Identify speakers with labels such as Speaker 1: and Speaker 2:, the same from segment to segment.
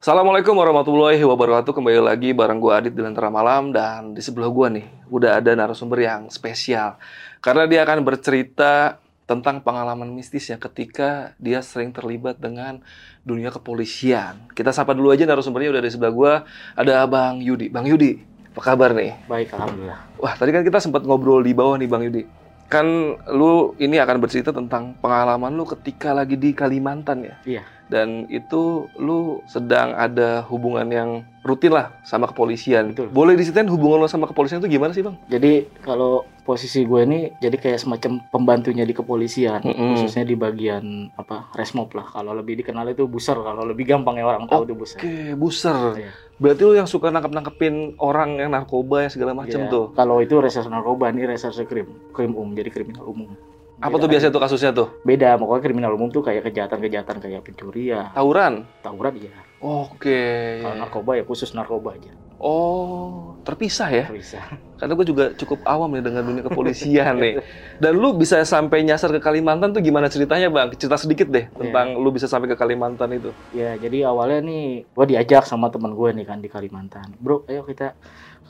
Speaker 1: Assalamualaikum warahmatullahi wabarakatuh. Kembali lagi bareng gue Adit di Lentera Malam dan di sebelah gue nih udah ada narasumber yang spesial karena dia akan bercerita tentang pengalaman mistisnya ketika dia sering terlibat dengan dunia kepolisian. Kita sapa dulu aja narasumbernya udah di sebelah gue ada Bang Yudi. Bang Yudi, apa kabar nih?
Speaker 2: Baik, alhamdulillah.
Speaker 1: Wah, tadi kan kita sempat ngobrol di bawah nih Bang Yudi. Kan lu ini akan bercerita tentang pengalaman lu ketika lagi di Kalimantan ya?
Speaker 2: Iya.
Speaker 1: Dan itu lu sedang ada hubungan yang rutin lah sama kepolisian.
Speaker 2: Betul.
Speaker 1: Boleh diceritain hubungan lu sama kepolisian itu gimana sih Bang?
Speaker 2: Jadi kalau posisi gue ini jadi kayak semacam pembantunya di kepolisian,
Speaker 1: Mm-mm.
Speaker 2: khususnya di bagian apa resmob lah. Kalau lebih dikenal itu buser, kalau lebih gampang ya orang tahu itu buser.
Speaker 1: Oke, buser.
Speaker 2: Iya.
Speaker 1: Berarti lu yang suka nangkep-nangkepin orang yang narkoba yang segala macam
Speaker 2: Iya.
Speaker 1: tuh.
Speaker 2: Kalau itu reserse narkoba, ini reserse krim, krim umum, jadi kriminal umum.
Speaker 1: Apa tuh biasanya tuh kasusnya tuh?
Speaker 2: Beda, pokoknya kriminal umum tuh kayak kejahatan-kejahatan kayak pencurian,
Speaker 1: Tawuran.
Speaker 2: tawuran ya.
Speaker 1: Oke.
Speaker 2: Kalau narkoba ya khusus narkoba aja.
Speaker 1: Oh, terpisah ya?
Speaker 2: Bisa.
Speaker 1: Karena gue juga cukup awam nih dengan dunia kepolisian nih. Dan lu bisa sampai nyasar ke Kalimantan tuh gimana ceritanya bang? Cerita sedikit deh tentang lu bisa sampai ke Kalimantan itu.
Speaker 2: Ya, jadi awalnya nih gue diajak sama teman gue nih kan di Kalimantan. Bro, ayo kita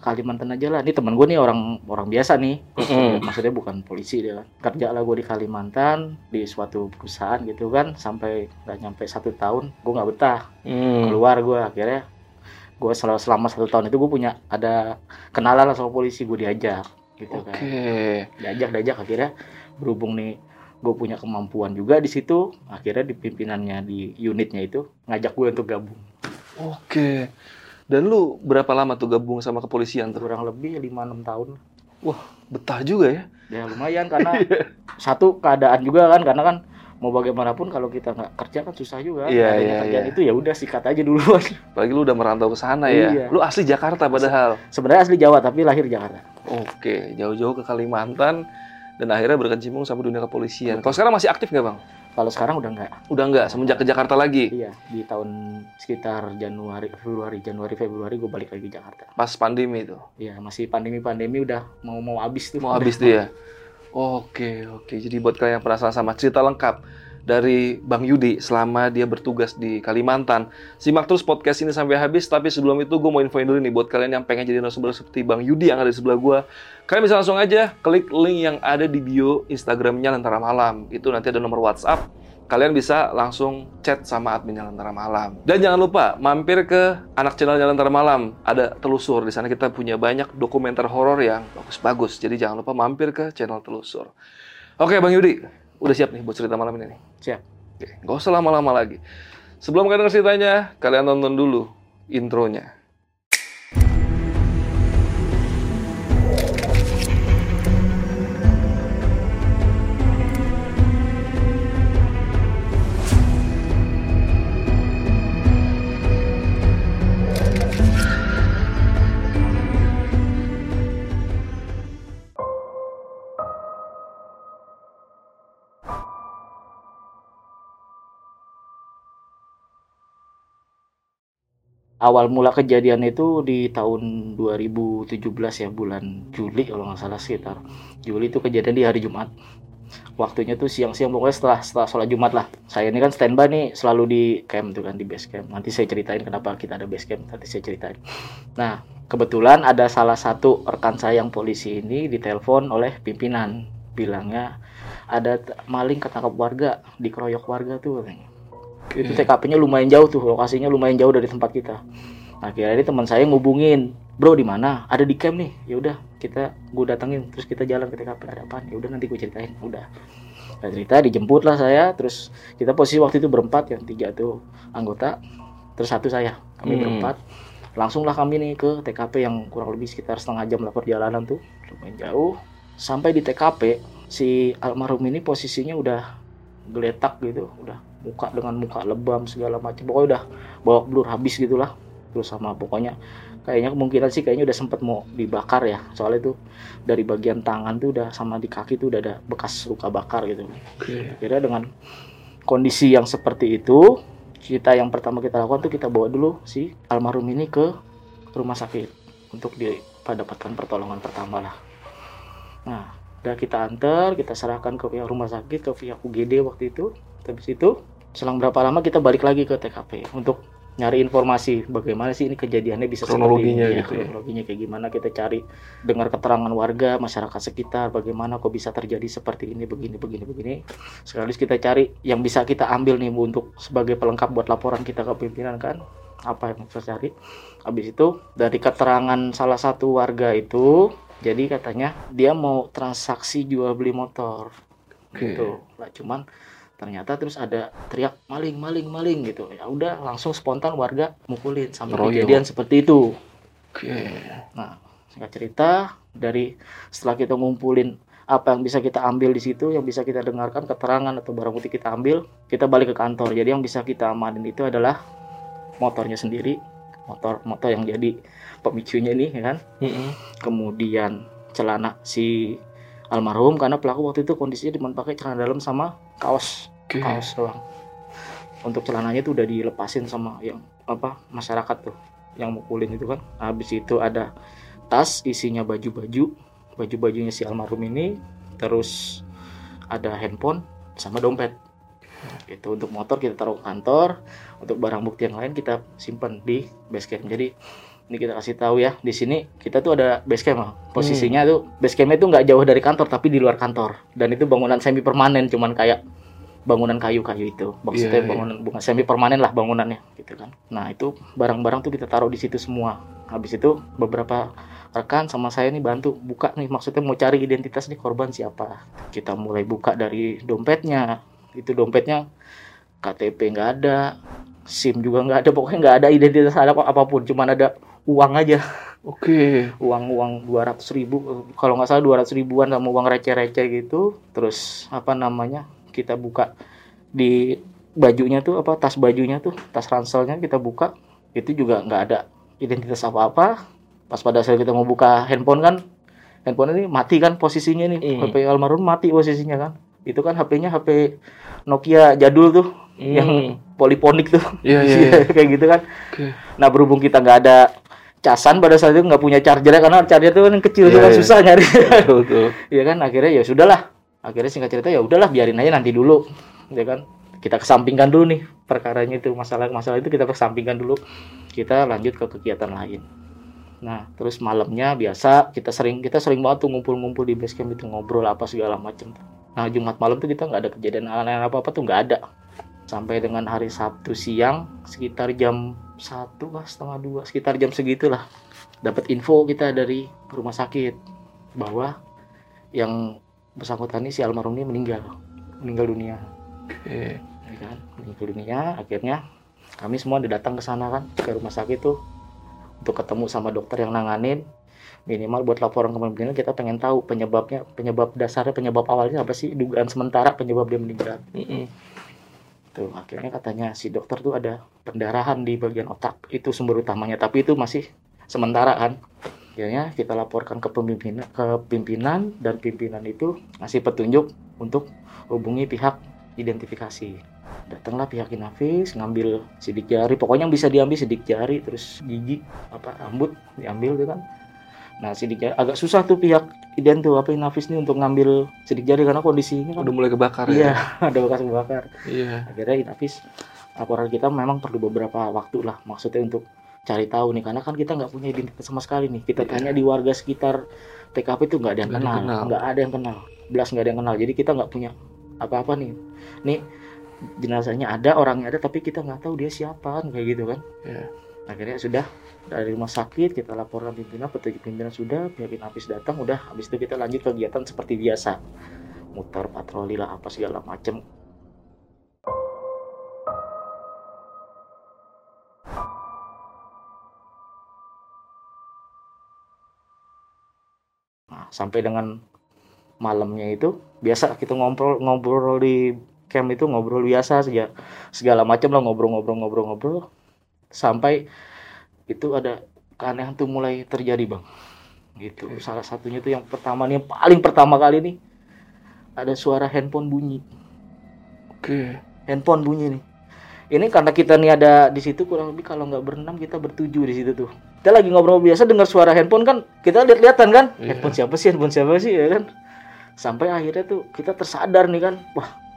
Speaker 2: Kalimantan aja lah. Ini teman gue nih orang orang biasa nih. Maksudnya bukan polisi dia kan. Kerja lah gue di Kalimantan di suatu perusahaan gitu kan sampai nggak nyampe satu tahun gue nggak betah
Speaker 1: Hmm.
Speaker 2: keluar gue akhirnya gue selama, selama satu tahun itu gue punya ada kenalan lah sama polisi gue diajak gitu
Speaker 1: Oke.
Speaker 2: kan diajak diajak akhirnya berhubung nih gue punya kemampuan juga di situ akhirnya di pimpinannya di unitnya itu ngajak gue untuk gabung
Speaker 1: Oke. Dan lu berapa lama tuh gabung sama kepolisian tuh?
Speaker 2: kurang lebih 5-6 tahun
Speaker 1: Betah juga ya?
Speaker 2: ya lumayan karena satu keadaan juga kan karena kan mau bagaimanapun kalau kita nggak kerja kan susah juga
Speaker 1: Iya, iya,
Speaker 2: kerjaan
Speaker 1: iya.
Speaker 2: itu ya udah sikat aja duluan
Speaker 1: Apalagi lu udah merantau ke sana ya.
Speaker 2: Iya.
Speaker 1: Lu asli Jakarta padahal.
Speaker 2: sebenarnya asli Jawa tapi lahir Jakarta
Speaker 1: Oke, jauh-jauh ke Kalimantan dan akhirnya berkecimpung sama dunia kepolisian. Kalau sekarang masih aktif nggak bang?
Speaker 2: Kalau sekarang udah nggak
Speaker 1: Udah nggak semenjak ke Jakarta lagi.
Speaker 2: iya di tahun sekitar Januari Februari Januari Februari gue balik lagi ke Jakarta
Speaker 1: Pas pandemi itu.
Speaker 2: Iya masih pandemi pandemi udah mau mau habis tuh
Speaker 1: Mau habis tuh ya? Oke, oke. Jadi buat kalian yang penasaran sama cerita lengkap dari Bang Yudi selama dia bertugas di Kalimantan, simak terus podcast ini sampai habis. Tapi sebelum itu gue mau infoin dulu nih buat kalian yang pengen jadi narasumber seperti Bang Yudi yang ada di sebelah gue. Kalian bisa langsung aja klik link yang ada di bio Instagramnya Lentera Malam. Itu nanti ada nomor WhatsApp. Kalian bisa langsung chat sama adminnya Lentera Malam. Dan jangan lupa mampir ke anak channelnya Lentera Malam. Ada Telusur. Di sana kita punya banyak dokumenter horor yang bagus-bagus. Jadi jangan lupa mampir ke channel Telusur. Oke Bang Yudi, udah siap nih buat cerita malam ini nih?
Speaker 2: siap
Speaker 1: Oke, nggak usah lama-lama lagi. Sebelum kalian ceritanya, kalian tonton dulu intronya.
Speaker 2: Awal mula kejadian itu di tahun 2017 ya bulan Juli kalau nggak salah sekitar. Juli itu kejadian di hari Jumat. Waktunya tuh siang-siang pokoknya setelah setelah sholat Jumat lah. Saya ini kan standby nih selalu di camp tuh kan di base camp. Nanti saya ceritain kenapa kita ada base camp nanti saya ceritain. Nah kebetulan ada salah satu rekan saya yang polisi ini ditelepon oleh pimpinan. Bilangnya ada maling ketangkap warga dikeroyok warga tuh katanya itu TKP-nya lumayan jauh tuh lokasinya lumayan jauh dari tempat kita. Nah akhirnya ini teman saya ngubungin bro di mana? Ada di camp nih. Ya udah kita gue datengin terus kita jalan ke TKP ada apaan? Ya udah nanti gue ceritain udah. Nah, cerita dijemput lah saya terus kita posisi waktu itu berempat yang tiga tuh anggota terus satu saya kami
Speaker 1: Hmm.
Speaker 2: berempat. Langsunglah kami nih ke TKP yang kurang lebih sekitar setengah jam lah perjalanan tuh lumayan jauh. Sampai di TKP si almarhum ini posisinya udah geletak gitu udah muka dengan muka lebam segala macam. Pokoknya udah bawa blur habis gitulah. Terus sama pokoknya kayaknya kemungkinan sih kayaknya udah sempet mau dibakar ya. Soalnya tuh dari bagian tangan tuh udah sama di kaki tuh udah ada bekas luka bakar gitu.
Speaker 1: Oke.
Speaker 2: kira dengan kondisi yang seperti itu kita yang pertama kita lakukan tuh kita bawa dulu si almarhum ini ke rumah sakit untuk dia dapatkan pertolongan pertama lah. Nah udah kita antar kita serahkan ke pihak rumah sakit ke pihak UGD waktu itu. Habis itu selang berapa lama kita balik lagi ke TKP untuk nyari informasi bagaimana sih ini kejadiannya bisa
Speaker 1: Kronologinya
Speaker 2: seperti ini, ya,
Speaker 1: gitu ya.
Speaker 2: kronologinya kayak gimana kita cari dengar keterangan warga masyarakat sekitar bagaimana kok bisa terjadi seperti ini begini begini begini. Sekaligus kita cari yang bisa kita ambil nih Bu, untuk sebagai pelengkap buat laporan kita ke pimpinan kan? Apa yang kita cari. Habis itu dari keterangan salah satu warga itu jadi katanya dia mau transaksi jual beli motor.
Speaker 1: Oke.
Speaker 2: gitu. Lah cuman ternyata terus ada teriak maling maling maling gitu ya udah langsung spontan warga mukulin sampai
Speaker 1: Ngeroyok.
Speaker 2: kejadian seperti itu
Speaker 1: Oke.
Speaker 2: nah singkat cerita dari setelah kita ngumpulin apa yang bisa kita ambil di situ yang bisa kita dengarkan keterangan atau barang bukti kita ambil kita balik ke kantor jadi yang bisa kita amanin itu adalah motornya sendiri motor motor yang jadi pemicunya ini ya kan
Speaker 1: Mm-mm.
Speaker 2: kemudian celana si almarhum karena pelaku waktu itu kondisinya cuma pakai celana dalam sama kaos
Speaker 1: Oke.
Speaker 2: kaos doang. Untuk celananya itu udah dilepasin sama yang apa masyarakat tuh yang mukulin itu kan. Habis itu ada tas isinya baju-baju baju-bajunya si almarhum ini terus ada handphone sama dompet. Itu untuk motor kita taruh kantor untuk barang bukti yang lain kita simpan di base camp jadi ini kita kasih tahu ya di sini kita tuh ada base camp Bang. posisinya tuh base campnya tuh nggak jauh dari kantor tapi di luar kantor. Dan itu bangunan semi permanen cuman kayak bangunan kayu-kayu itu. Maksudnya
Speaker 1: Iya, iya.
Speaker 2: bangunan bukan semi permanen lah bangunannya gitu kan. Nah itu barang-barang tuh kita taruh di situ semua. Habis itu beberapa rekan sama saya nih bantu buka nih maksudnya mau cari identitas nih korban siapa. Kita mulai buka dari dompetnya. Itu dompetnya KTP nggak ada SIM juga nggak ada pokoknya nggak ada identitas ada apa- apa pun cuman ada uang aja.
Speaker 1: Oke.
Speaker 2: uang uang dua ratus ribu kalau nggak salah dua ratus ribuan sama uang receh-receh gitu. Terus apa namanya kita buka di bajunya tuh apa tas bajunya tuh tas ranselnya kita buka. Itu juga nggak ada identitas apa-apa. Pas pada saat kita mau buka handphone kan handphone ini mati kan posisinya nih.
Speaker 1: Hmm.
Speaker 2: HP almarhum mati posisinya kan. Itu kan HP-nya HP Nokia jadul tuh yang poliponik tuh.
Speaker 1: Iya, iya, iya.
Speaker 2: kayak gitu kan.
Speaker 1: Oke.
Speaker 2: Nah berhubung kita nggak ada casan pada saat itu nggak punya chargernya karena charger itu kan kecil
Speaker 1: Iya,
Speaker 2: tuh kan
Speaker 1: iya.
Speaker 2: susah nyari.
Speaker 1: Betul, betul.
Speaker 2: ya kan akhirnya ya sudahlah. Akhirnya singkat cerita ya udahlah biarin aja nanti dulu. Ya kan kita kesampingkan dulu nih perkaranya itu masalah masalah itu kita kesampingkan dulu. Kita lanjut ke kegiatan lain. Nah terus malamnya biasa kita sering kita sering banget tuh ngumpul-ngumpul di base camp itu ngobrol apa segala macam. Nah Jumat malam tuh kita nggak ada kejadian aneh-aneh apa apa tuh nggak ada sampai dengan hari Sabtu siang sekitar jam satu lah setengah dua sekitar jam segitulah. Dapat info kita dari rumah sakit bahwa yang bersangkutan ini si almarhum ini meninggal meninggal dunia.
Speaker 1: Oke.
Speaker 2: ya kan? Meninggal dunia akhirnya kami semua datang ke sana kan ke rumah sakit tuh untuk ketemu sama dokter yang nanganin. Minimal buat laporan ke pimpinan kita pengen tahu penyebabnya penyebab dasarnya penyebab awalnya apa sih dugaan sementara penyebab dia meninggal.
Speaker 1: Mm-mm.
Speaker 2: Tuh, akhirnya katanya si dokter tuh ada pendarahan di bagian otak. Itu sumber utamanya, tapi itu masih sementara kan. Akhirnya kita laporkan ke pimpinan ke pimpinan dan pimpinan itu ngasih petunjuk untuk hubungi pihak identifikasi. Datanglah pihak Inafis ngambil sidik jari, pokoknya yang bisa diambil sidik jari, terus gigi, apa rambut diambil tuh kan. Nah, sidik jari agak susah tuh pihak ident tuh apa Inafis nih untuk ngambil sidik jari karena kondisinya kan
Speaker 1: Udah mulai kebakar
Speaker 2: iya,
Speaker 1: ya.
Speaker 2: ada bekas kebakar
Speaker 1: Iya.
Speaker 2: akhirnya Inafis laporan kita memang perlu beberapa waktu lah maksudnya untuk cari tahu nih karena kan kita nggak punya identitas sama sekali nih kita
Speaker 1: Iya.
Speaker 2: tanya di warga sekitar TKP itu nggak ada kenal
Speaker 1: yang kenal.
Speaker 2: nggak ada yang kenal belas nggak ada yang kenal jadi kita nggak punya apa-apa nih nih jenazahnya ada orangnya ada tapi kita nggak tahu dia siapa kan kayak gitu kan
Speaker 1: Iya.
Speaker 2: Akhirnya sudah dari rumah sakit kita laporkan pimpinan petunjuk pimpinan sudah pihak Inafis datang udah habis itu kita lanjut kegiatan seperti biasa. Muter patroli lah apa segala macem. Nah, sampai dengan malamnya itu biasa kita ngobrol ngobrol di camp itu ngobrol biasa saja. Segala macam lah ngobrol-ngobrol-ngobrol-ngobrol sampai itu ada keanehan tuh mulai terjadi bang. Gitu.
Speaker 1: Oke.
Speaker 2: salah satunya tuh yang pertama nih yang paling pertama kali nih ada suara handphone bunyi.
Speaker 1: Oke.
Speaker 2: handphone bunyi nih. Ini karena kita nih ada di situ kurang lebih kalau nggak berenam kita bertujuh di situ tuh. Kita lagi ngobrol biasa dengar suara handphone kan kita lihat-lihatan kan?
Speaker 1: Iya.
Speaker 2: handphone siapa sih handphone siapa sih ya kan? Sampai akhirnya tuh kita tersadar nih kan. Wah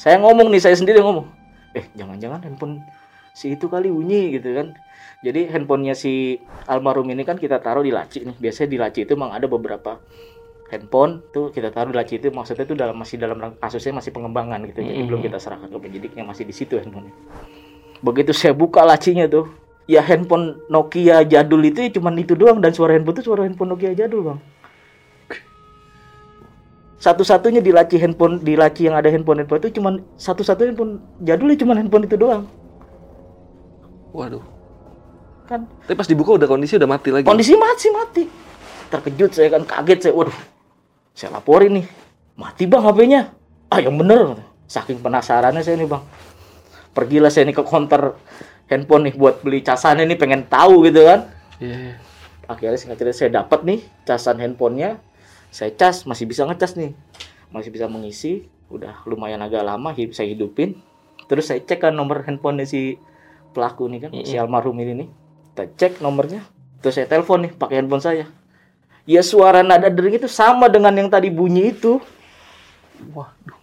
Speaker 2: saya ngomong nih saya sendiri ngomong eh jangan-jangan handphone si itu kali bunyi gitu kan. Jadi handphonenya si almarhum ini kan kita taruh di laci nih. Biasanya di laci itu emang ada beberapa handphone tuh kita taruh di laci itu. Maksudnya itu dalam masih dalam kasusnya masih pengembangan gitu. Jadi
Speaker 1: Mhm.
Speaker 2: belum kita serahkan ke penyidik yang masih di situ handphonenya. Begitu saya buka lacinya tuh ya handphone Nokia jadul itu ya cuman itu doang. Dan suara handphone itu suara handphone Nokia jadul bang. Satu-satunya di laci handphone di laci yang ada handphone handphone itu cuman satu-satu handphone jadulnya cuman handphone itu doang
Speaker 1: Waduh.
Speaker 2: kan
Speaker 1: Tapi pas dibuka udah kondisi udah mati lagi.
Speaker 2: kondisi mati mati. Terkejut saya kan kaget saya. Waduh saya laporin nih. Mati bang HP-nya ah yang bener. Saking penasarannya saya nih bang. Pergilah saya nih ke counter handphone nih buat beli casannya nih pengen tahu gitu kan.
Speaker 1: Iya. iya.
Speaker 2: akhirnya singkat cerita saya dapat nih casan handphonenya. Saya cas masih bisa ngecas nih. Masih bisa mengisi. Udah lumayan agak lama saya hidupin. Terus saya cek kan nomor handphonenya si pelaku nih kan si
Speaker 1: Mm-mm.
Speaker 2: almarhum ini nih. Kita cek nomornya terus saya telepon nih pakai handphone saya. Ya suara nada dering itu sama dengan yang tadi bunyi itu.
Speaker 1: Waduh.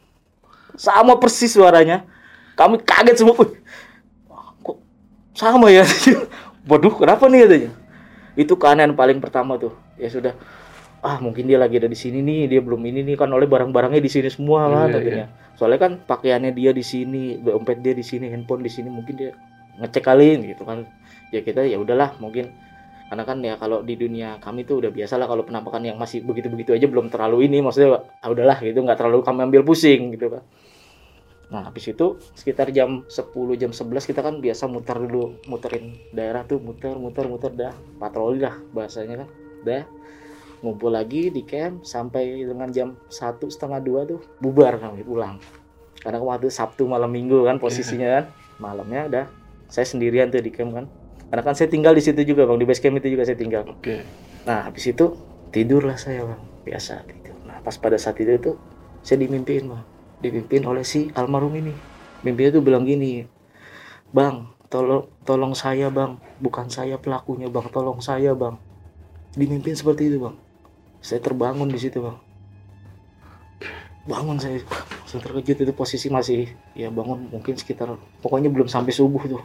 Speaker 2: sama persis suaranya. Kami kaget semua "Wih, kok sama ya? Waduh kenapa nih katanya? Itu keanehan paling pertama tuh. Ya sudah. Ah mungkin dia lagi ada di sini nih dia belum ini nih kan oleh barang-barangnya di sini semua kan
Speaker 1: Iya,
Speaker 2: katanya. soalnya kan pakaiannya dia di sini dompet dia di sini handphone di sini mungkin dia ngecek kali gitu kan. Ya kita ya udahlah mungkin karena kan ya kalau di dunia kami tuh udah biasa lah kalau penampakan yang masih begitu-begitu aja belum terlalu ini maksudnya ah udahlah gitu nggak terlalu kami ambil pusing gitu kan. Nah habis itu sekitar jam 10 jam 11 kita kan biasa muter dulu muterin daerah tuh muter muter muter dah patroli lah bahasanya kan dah. Ngumpul lagi di camp sampai dengan jam satu setengah dua tuh bubar kami pulang. Karena waktu Sabtu malam Minggu kan posisinya kan malamnya udah saya sendirian tuh di camp kan. Karena kan saya tinggal di situ juga bang. Di base camp itu juga saya tinggal.
Speaker 1: Oke.
Speaker 2: nah habis itu tidurlah saya bang. Biasa tidur. Nah pas pada saat itu tuh saya dimimpiin bang. Dimimpin oleh si almarhum ini. Mimpinya tuh bilang gini bang tolong tolong saya bang. Bukan saya pelakunya bang. Tolong saya bang. Dimimpin seperti itu bang. Saya terbangun di situ bang bangun saya. Langsung terkejut itu posisi masih ya bangun mungkin sekitar pokoknya belum sampai subuh tuh.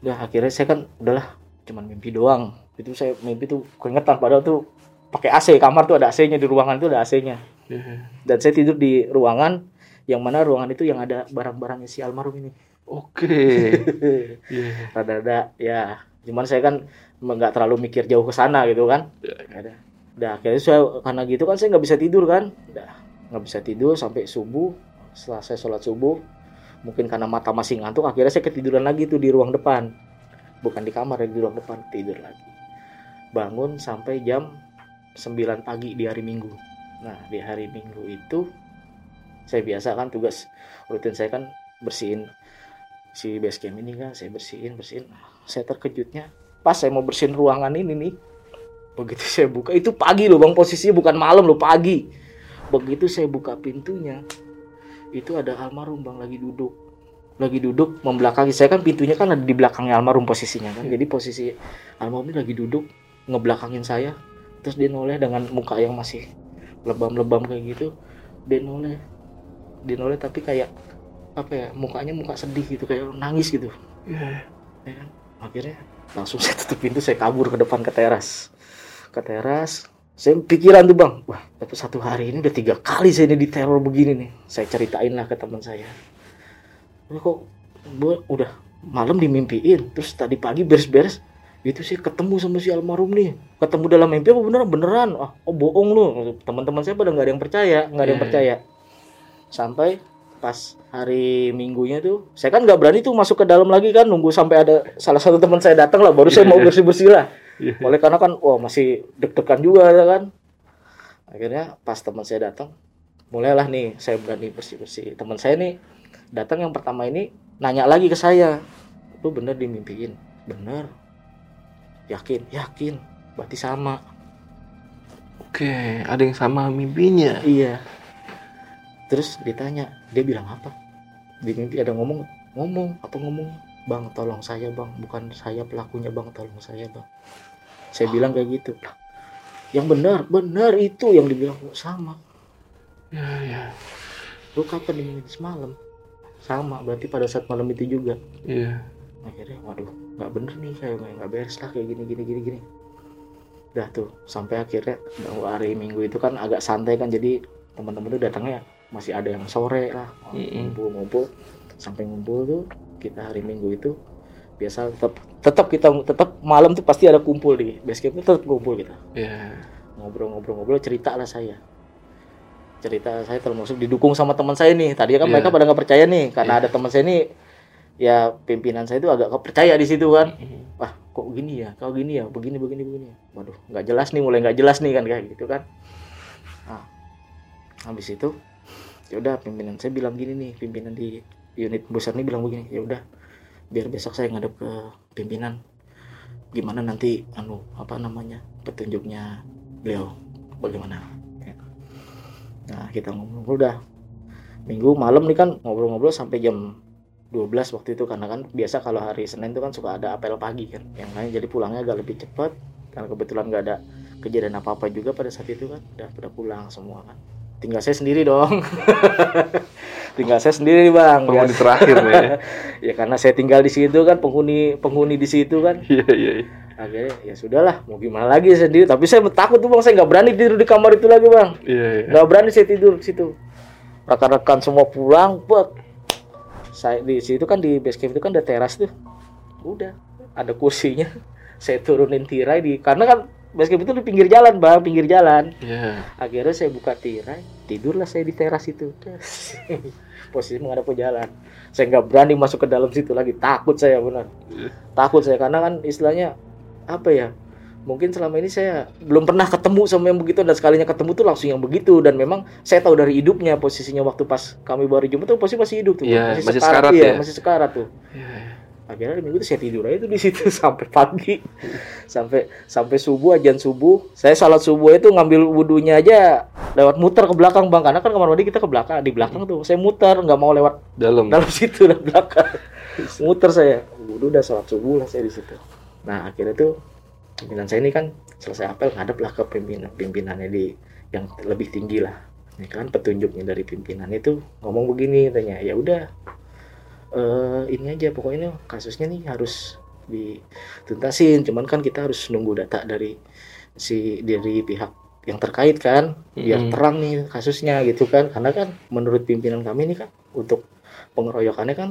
Speaker 2: Udah akhirnya saya kan udahlah cuman mimpi doang. Itu saya mimpi tuh keingetan padahal tuh pakai AC kamar tuh ada AC-nya di ruangan tuh ada AC-nya
Speaker 1: Iya.
Speaker 2: dan saya tidur di ruangan yang mana ruangan itu yang ada barang-barangnya si almarhum ini.
Speaker 1: Oke. Iya.
Speaker 2: rada-rada ya. Cuman saya kan nggak terlalu mikir jauh ke sana gitu kan.
Speaker 1: Ya,
Speaker 2: Nggak ada. Udah akhirnya saya karena gitu kan saya nggak bisa tidur kan. Udah nggak bisa tidur sampai subuh setelah saya sholat subuh mungkin karena mata masih ngantuk akhirnya saya ketiduran lagi tuh di ruang depan. Bukan di kamar di ruang depan tidur lagi. Bangun sampai jam 9 pagi di hari minggu. Nah di hari minggu itu saya biasa kan tugas rutin saya kan bersihin si base camp ini kan saya bersihin bersihin. Saya terkejutnya pas saya mau bersihin ruangan ini nih begitu saya buka itu pagi loh bang posisinya bukan malam loh pagi begitu saya buka pintunya itu ada almarhum bang lagi duduk. Lagi duduk membelakangi. Saya kan pintunya kan ada di belakangnya almarhum posisinya kan. Jadi posisi almarhum ini lagi duduk ngebelakangin saya. Terus dia noleh dengan muka yang masih lebam-lebam kayak gitu. Dia noleh. Dia noleh tapi kayak apa ya mukanya muka sedih gitu kayak nangis gitu.
Speaker 1: Iya.
Speaker 2: ya kan? akhirnya langsung saya tutup pintu saya kabur ke depan ke teras. Ke teras saya pikiran tuh bang. Wah tapi satu hari ini udah tiga kali saya ini diteror begini nih. Saya ceritain lah ke teman saya. Ini kok gua udah malam dimimpiin terus tadi pagi beres-beres itu sih ketemu sama si almarhum nih. Ketemu dalam mimpi apa beneran? Beneran. Ah oh bohong lu. Teman-teman saya pada nggak ada yang percaya nggak ada yang
Speaker 1: Iya.
Speaker 2: percaya. Sampai pas hari minggunya tuh saya kan nggak berani tuh masuk ke dalam lagi kan nunggu sampai ada salah satu teman saya datang lah baru saya mau bersih bersih lah.
Speaker 1: Iya.
Speaker 2: Oleh karena kan wah masih deg-degan juga ya kan? Akhirnya pas teman saya datang mulailah nih saya berani bersih bersih teman saya nih datang yang pertama ini nanya lagi ke saya. Lu bener dimimpiin. Bener. Yakin? Yakin. Berarti sama.
Speaker 1: Oke, ada yang sama mimpinya.
Speaker 2: iya. Terus ditanya dia bilang apa? Di mimpi ada ngomong ngomong apa ngomong? Bang tolong saya bang. Bukan saya pelakunya bang. Tolong saya bang saya bilang kayak gitu. Yang benar benar itu yang dibilang "Oh, sama.
Speaker 1: Ya, ya.
Speaker 2: lu kapan dimimpi semalam? Sama berarti pada saat malam itu juga.
Speaker 1: Iya.
Speaker 2: akhirnya waduh nggak bener nih kayak nggak beres lah kayak gini gini gini gini. Udah tuh sampai akhirnya hari minggu itu kan agak santai kan jadi teman-teman tuh datangnya masih ada yang sore lah ngumpul-ngumpul. Sampai ngumpul tuh kita hari minggu itu biasa tetap tetap kita tetap malam tuh pasti ada kumpul di base camp tuh tetap kumpul kita.
Speaker 1: Iya.
Speaker 2: ngobrol-ngobrol-ngobrol cerita lah saya. Cerita saya termasuk didukung sama teman saya nih. Tadi kan
Speaker 1: Iya.
Speaker 2: mereka pada nggak percaya nih. Karena
Speaker 1: Iya.
Speaker 2: ada teman saya nih ya pimpinan saya itu agak nggak percaya di situ kan.
Speaker 1: Mm-mm.
Speaker 2: wah kok gini ya? Kau gini ya? Begini begini begini waduh nggak jelas nih mulai nggak jelas nih kan kayak gitu kan. Nah, habis itu ya udah pimpinan saya bilang gini nih pimpinan di unit besar nih bilang begini ya udah biar besok saya ngadep ke pimpinan. Gimana nanti anu apa namanya petunjuknya beliau. Bagaimana? Ya. nah kita ngobrol udah. Minggu malam nih kan ngobrol-ngobrol sampai jam 12 waktu itu. Karena kan biasa kalau hari Senin itu kan suka ada apel pagi kan. Yang lain jadi pulangnya agak lebih cepat. Karena kebetulan nggak ada kejadian apa apa juga pada saat itu kan. Udah pada pulang semua kan. Tinggal saya sendiri dong tinggal saya sendiri nih bang
Speaker 1: Penghuni terakhir nih. ya.
Speaker 2: ya karena saya tinggal di situ kan penghuni penghuni di situ kan
Speaker 1: Iya iya. iya.
Speaker 2: akhirnya ya sudahlah mau gimana lagi sendiri tapi saya takut tuh bang saya nggak berani tidur di kamar itu lagi bang
Speaker 1: Iya iya.
Speaker 2: nggak berani saya tidur di situ rekan-rekan semua pulang buat saya di situ kan di base camp itu kan ada teras tuh udah ada kursinya saya turunin tirai di karena kan base camp itu di pinggir jalan bang pinggir jalan
Speaker 1: Iya.
Speaker 2: akhirnya saya buka tirai tidurlah saya di teras itu posisi menghadap ke jalan saya nggak berani masuk ke dalam situ lagi takut saya benar takut saya karena kan istilahnya apa ya mungkin selama ini saya belum pernah ketemu sama yang begitu dan sekalinya ketemu tuh langsung yang begitu dan memang saya tahu dari hidupnya posisinya waktu pas kami baru jumpa tuh posisi masih hidup tuh
Speaker 1: Iya, masih
Speaker 2: sekarat,
Speaker 1: sekarat
Speaker 2: iya,
Speaker 1: ya.
Speaker 2: masih sekarat tuh
Speaker 1: Iya. iya.
Speaker 2: Akhirnya minggu itu saya tidur aja tuh di situ sampai pagi. Sampai sampai subuh ajan subuh. Saya salat subuh itu ngambil wudhunya aja lewat muter ke belakang bang. Karena kan kamar mandi kita ke belakang di belakang tuh. Saya muter nggak mau lewat
Speaker 1: Dalam.
Speaker 2: dalam situ dan belakang. Muter saya. Wudhu udah salat subuh lah saya di situ. Nah akhirnya tuh pimpinan saya ini kan selesai apel ngadep lah ke pimpinan pimpinannya di yang lebih tinggi lah. Ini kan petunjuknya dari pimpinan itu ngomong begini tanya ya udah eh ini aja pokoknya kasusnya nih harus dituntasin cuman kan kita harus nunggu data dari si dari pihak yang terkait kan biar
Speaker 1: Mm-mm.
Speaker 2: terang nih kasusnya gitu kan karena kan menurut pimpinan kami ini kan untuk pengeroyokannya kan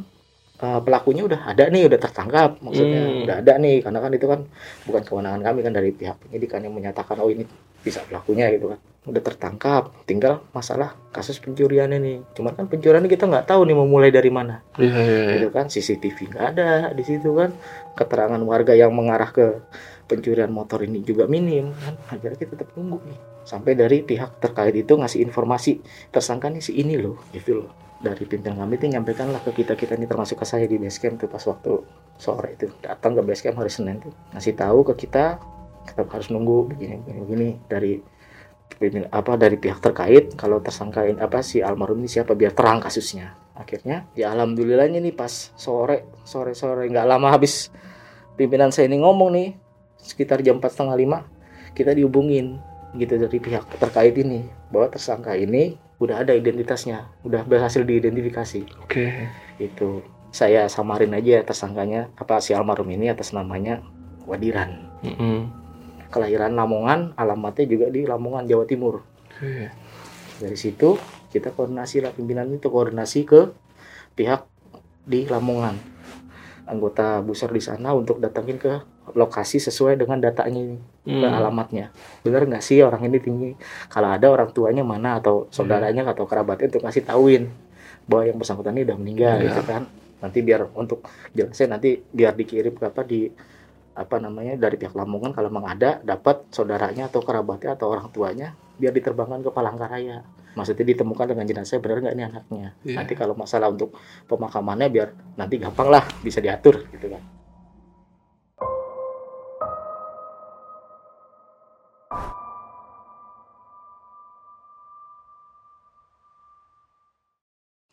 Speaker 2: eh, pelakunya udah ada nih udah tertangkap. Maksudnya
Speaker 1: Hmm.
Speaker 2: udah ada nih karena kan itu kan bukan kewenangan kami kan dari pihak penyidikan yang menyatakan oh ini bisa pelakunya gitu kan. Udah tertangkap tinggal masalah kasus pencuriannya nih. Cuman kan pencuriannya kita nggak tahu nih mau mulai dari mana.
Speaker 1: Iya iya. iya.
Speaker 2: gitu kan CCTV nggak ada di situ kan. Keterangan warga yang mengarah ke pencurian motor ini juga minim kan. Akhirnya kita tetap nunggu nih. Sampai dari pihak terkait itu ngasih informasi tersangka nih si ini loh gitu loh dari pimpinan kami itu nyampaikan lah ke kita kita ini termasuk ke saya di base camp tuh pas waktu sore itu. Datang ke base camp hari Senin tuh. Ngasih tahu ke kita kita harus nunggu begini begini, begini. Dari pimpinan- apa dari pihak terkait kalau tersangkain apa si almarhum ini siapa biar terang kasusnya. Akhirnya ya alhamdulillahnya nih pas sore sore sore nggak lama habis pimpinan saya ini ngomong nih sekitar jam empat setengah lima kita dihubungin gitu dari pihak terkait ini bahwa tersangka ini udah ada identitasnya udah berhasil diidentifikasi
Speaker 1: Oke.
Speaker 2: itu saya samarin aja tersangkanya apa si almarhum ini atas namanya Wadiran
Speaker 1: Mm-mm.
Speaker 2: kelahiran Lamongan alamatnya juga di Lamongan Jawa Timur
Speaker 1: Oke.
Speaker 2: dari situ kita koordinasi lah pimpinan itu koordinasi ke pihak di Lamongan anggota busar di sana untuk datangin ke lokasi sesuai dengan datanya ini ke
Speaker 1: Hmm.
Speaker 2: alamatnya. Bener nggak sih orang ini tinggi? Kalau ada orang tuanya mana atau saudaranya atau kerabatnya untuk ngasih tauin bahwa yang bersangkutan ini udah meninggal
Speaker 1: Iya.
Speaker 2: gitu kan. Nanti biar untuk jelasnya nanti biar dikirim ke apa di apa namanya dari pihak Lamongan kalau memang ada dapat saudaranya atau kerabatnya atau orang tuanya biar diterbangkan ke Palangkaraya maksudnya ditemukan dengan jenazah benar nggak ini anaknya?
Speaker 1: Iya.
Speaker 2: nanti kalau masalah untuk pemakamannya biar nanti gampang lah bisa diatur gitu kan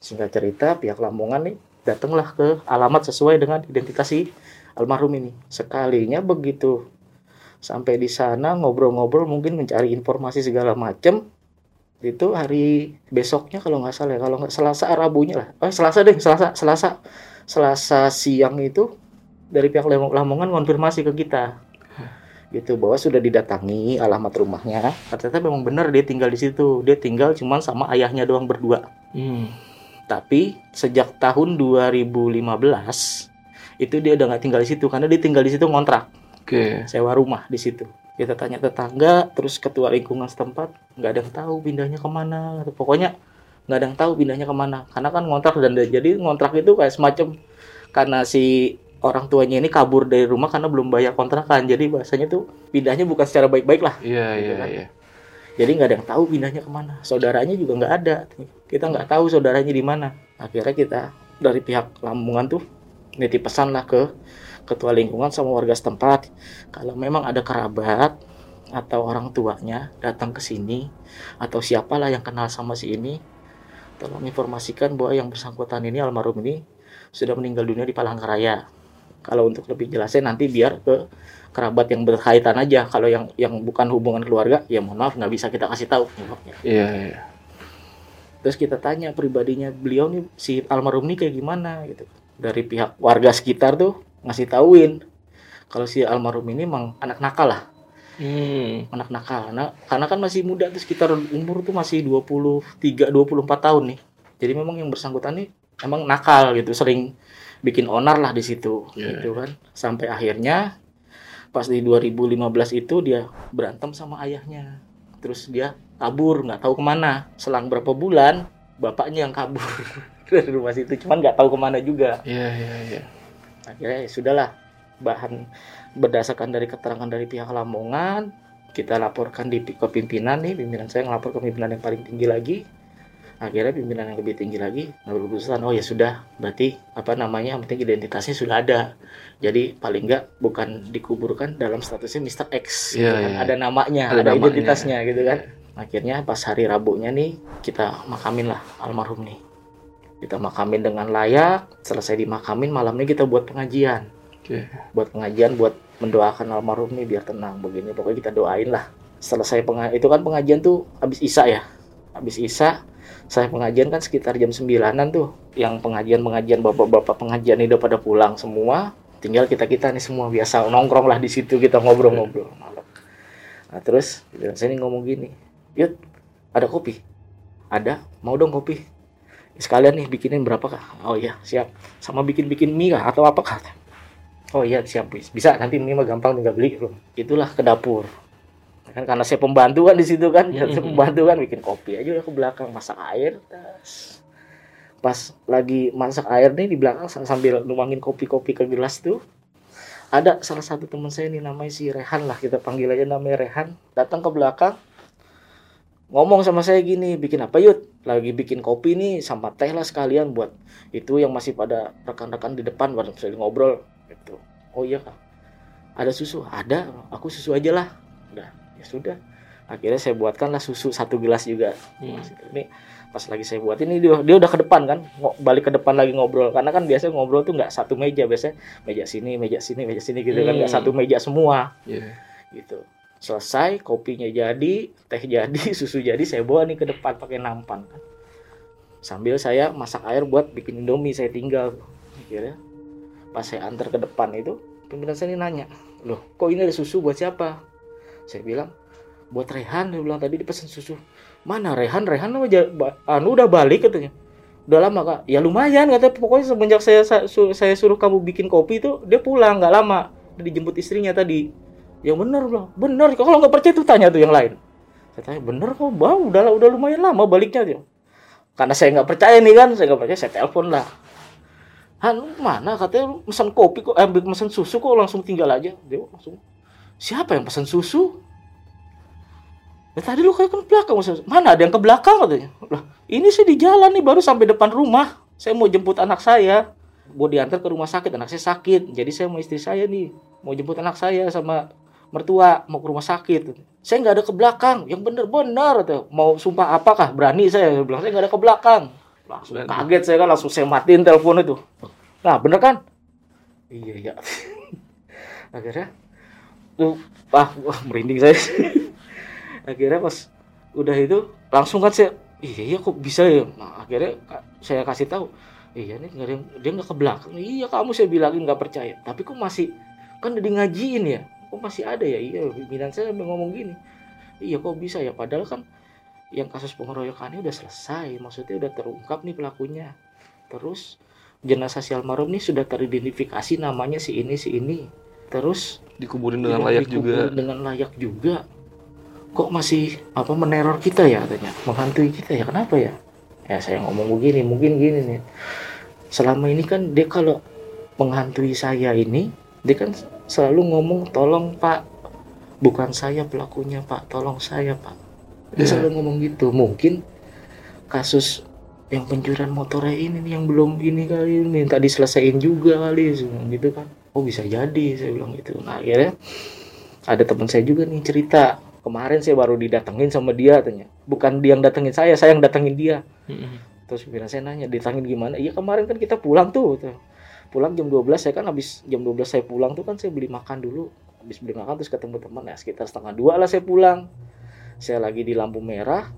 Speaker 2: singkat cerita pihak Lamongan nih datanglah ke alamat sesuai dengan identitas si almarhum ini. Sekalinya begitu. Sampai di sana ngobrol-ngobrol mungkin mencari informasi segala macam itu hari besoknya kalau nggak salah ya. Kalau nggak Selasa Rabunya lah. Oh Selasa deh Selasa Selasa. Selasa siang itu dari pihak Lam- Lamongan konfirmasi ke kita. Gitu bahwa sudah didatangi alamat rumahnya. Ternyata memang benar dia tinggal di situ. Dia tinggal cuman sama ayahnya doang berdua.
Speaker 1: Hmm.
Speaker 2: Tapi sejak tahun 2015 itu dia udah nggak tinggal di situ karena dia tinggal di situ ngontrak
Speaker 1: Oke.
Speaker 2: sewa rumah di situ kita tanya tetangga terus ketua lingkungan setempat nggak ada yang tahu pindahnya ke mana pokoknya nggak ada yang tahu pindahnya ke mana karena kan ngontrak dan jadi ngontrak itu kayak semacam karena si orang tuanya ini kabur dari rumah karena belum bayar kontrakan jadi bahasanya tuh pindahnya bukan secara baik-baik lah
Speaker 1: Iya,
Speaker 2: Gitu
Speaker 1: iya,
Speaker 2: kan.
Speaker 1: iya.
Speaker 2: Jadi nggak ada yang tahu pindahnya ke mana. Saudaranya juga nggak ada. Kita nggak tahu saudaranya di mana. Akhirnya kita dari pihak Lamongan tuh nitip pesan lah ke ketua lingkungan sama warga setempat. Kalau memang ada kerabat atau orang tuanya datang ke sini atau siapalah yang kenal sama si ini tolong informasikan bahwa yang bersangkutan ini almarhum ini sudah meninggal dunia di Palangkaraya. Kalau untuk lebih jelasnya nanti biar ke kerabat yang berkaitan aja. Kalau yang yang bukan hubungan keluarga ya mohon maaf nggak bisa kita kasih tahu.
Speaker 1: Iya, iya.
Speaker 2: terus kita tanya pribadinya beliau nih si almarhum nih kayak gimana? Gitu. Dari pihak warga sekitar tuh ngasih tauin kalau si almarhum ini emang anak nakal lah.
Speaker 1: Hmm.
Speaker 2: anak nakal. Nah, karena kan masih muda tuh sekitar umur tuh masih 23 24 tahun nih. Jadi memang yang bersangkutan nih emang nakal gitu sering bikin onar lah di situ
Speaker 1: Iya.
Speaker 2: gitu kan. Sampai akhirnya pas di 2015 itu dia berantem sama ayahnya. Terus dia kabur nggak tahu ke mana. Selang berapa bulan bapaknya yang kabur dari rumah situ. Cuman nggak tahu ke mana juga.
Speaker 1: Iya, iya, iya.
Speaker 2: akhirnya ya sudahlah bahan berdasarkan dari keterangan dari pihak Lamongan kita laporkan di ke pimpinan nih pimpinan saya ngelapor ke pimpinan yang paling tinggi lagi akhirnya pimpinan yang lebih tinggi lagi ngambil keputusan oh ya sudah berarti apa namanya yang penting identitasnya sudah ada jadi paling enggak bukan dikuburkan dalam statusnya Mr. X gitu
Speaker 1: Iya,
Speaker 2: kan.
Speaker 1: iya.
Speaker 2: ada namanya
Speaker 1: Ada
Speaker 2: ada,
Speaker 1: namanya.
Speaker 2: identitasnya gitu kan akhirnya pas hari Rabunya nih kita makamin lah almarhum nih kita makamin dengan layak selesai dimakamin malamnya kita buat pengajian
Speaker 1: Oke.
Speaker 2: buat pengajian buat mendoakan almarhum nih biar tenang begini pokoknya kita doain lah selesai penga itu kan pengajian tuh habis isya ya habis isya saya pengajian kan sekitar jam 9-an tuh. Yang pengajian pengajian bapak-bapak pengajian ini udah pada pulang semua. Tinggal kita kita nih semua biasa nongkrong lah di situ kita ngobrol-ngobrol malam. Nah terus saya ini ngomong gini. Yuk ada kopi? Ada. Mau dong kopi. Sekalian nih bikinin berapa kah? Oh iya siap. Sama bikin bikin mie kah atau apa kah? Oh iya siap bis. bisa nanti ini mah gampang tinggal beli. Itulah ke dapur. Kan karena saya pembantu kan di situ kan, saya pembantu kan bikin kopi aja udah ke belakang masak air. tas. Pas lagi masak air nih di belakang sa- sambil nuangin kopi-kopi ke gelas tuh ada salah satu teman saya nih namanya si Rehan lah kita panggil aja namanya Rehan. Datang ke belakang ngomong sama saya gini bikin apa yud? Lagi bikin kopi nih sama teh lah sekalian buat itu yang masih pada rekan-rekan di depan baru saya ngobrol gitu. Oh iya kak. Ada susu? Ada aku susu aja lah. ya sudah. Akhirnya saya buatkan lah susu satu gelas juga.
Speaker 1: Hmm.
Speaker 2: ini pas lagi saya buat ini dia dia udah ke depan kan balik ke depan lagi ngobrol. Karena kan biasanya ngobrol tuh nggak satu meja biasanya meja sini meja sini meja sini gitu kan nggak
Speaker 1: Hmm.
Speaker 2: satu meja semua.
Speaker 1: Iya.
Speaker 2: gitu. Selesai kopinya jadi teh jadi susu jadi saya bawa nih ke depan pakai nampan kan. Sambil saya masak air buat bikin indomie saya tinggal. Akhirnya pas saya antar ke depan itu pimpinan saya ini nanya loh kok ini ada susu buat siapa saya bilang buat Rehan dia bilang tadi dipesan susu. Mana Rehan? Rehan apa ja- ba- anu udah balik katanya. Udah lama kak. Ya lumayan katanya pokoknya semenjak saya saya suruh kamu bikin kopi itu dia pulang nggak lama. Dia dijemput istrinya tadi. Yang bener bilang. Bener kalau nggak percaya tuh tanya tuh yang lain. Saya tanya bener kok bang? Udah udah lumayan lama baliknya dia karena saya nggak percaya nih kan? Saya nggak percaya saya telepon lah. Han mana? katanya. Pesan kopi kok eh, pesan susu kok langsung tinggal aja. Dia langsung siapa yang pesan susu? Ya, tadi lu kayak ke belakang mana ada yang ke belakang katanya? Lah ini sih di jalan nih baru sampai depan rumah. Saya mau jemput anak saya. Mau diantar ke rumah sakit anak saya sakit. Jadi saya mau istri saya nih mau jemput anak saya sama mertua mau ke rumah sakit. Saya nggak ada ke belakang. Yang bener-bener tuh. Mau sumpah apakah berani saya Saya bilang saya nggak ada ke belakang. Langsung kaget saya kan langsung saya matiin telepon itu. Nah bener kan? Iya iya. Akhirnya tuh ah wah merinding saya. Akhirnya pas udah itu langsung kan saya iya iya kok bisa ya? Nah, akhirnya saya kasih tahu iya nih nggak dia nggak ke belakang. Iya kamu saya bilangin nggak percaya. Tapi kok masih kan udah ngajiin ya? Kok masih ada ya? Iya pimpinan saya ngomong gini. Iya kok bisa ya? Padahal kan yang kasus pengeroyokannya udah selesai maksudnya udah terungkap nih pelakunya. Terus jenazah si almarhum nih sudah teridentifikasi namanya si ini si ini terus
Speaker 1: Dikuburin dengan layak
Speaker 2: dikuburin
Speaker 1: juga.
Speaker 2: dengan layak juga. Kok masih apa meneror kita ya katanya? Menghantui kita ya? Kenapa ya? Ya saya ngomong begini mungkin gini nih. Selama ini kan dia kalau menghantui saya ini dia kan selalu ngomong tolong pak. Bukan saya pelakunya pak. Tolong saya pak. Dia
Speaker 1: Iya.
Speaker 2: selalu ngomong gitu. Mungkin kasus yang pencurian motornya ini nih yang belum ini kali minta diselesaikan juga kali gitu kan oh bisa jadi saya bilang gitu. Nah akhirnya ada teman saya juga nih cerita kemarin saya baru didatengin sama dia katanya bukan dia yang datengin saya saya yang datengin dia.
Speaker 1: Mm-mm.
Speaker 2: terus pimpinan saya nanya ditangin gimana? Iya kemarin kan kita pulang tuh tuh. pulang jam 12 saya kan habis jam 12 saya pulang tuh kan saya beli makan dulu. Habis beli makan terus ketemu teman ya sekitar setengah dua lah saya pulang. Saya lagi di lampu merah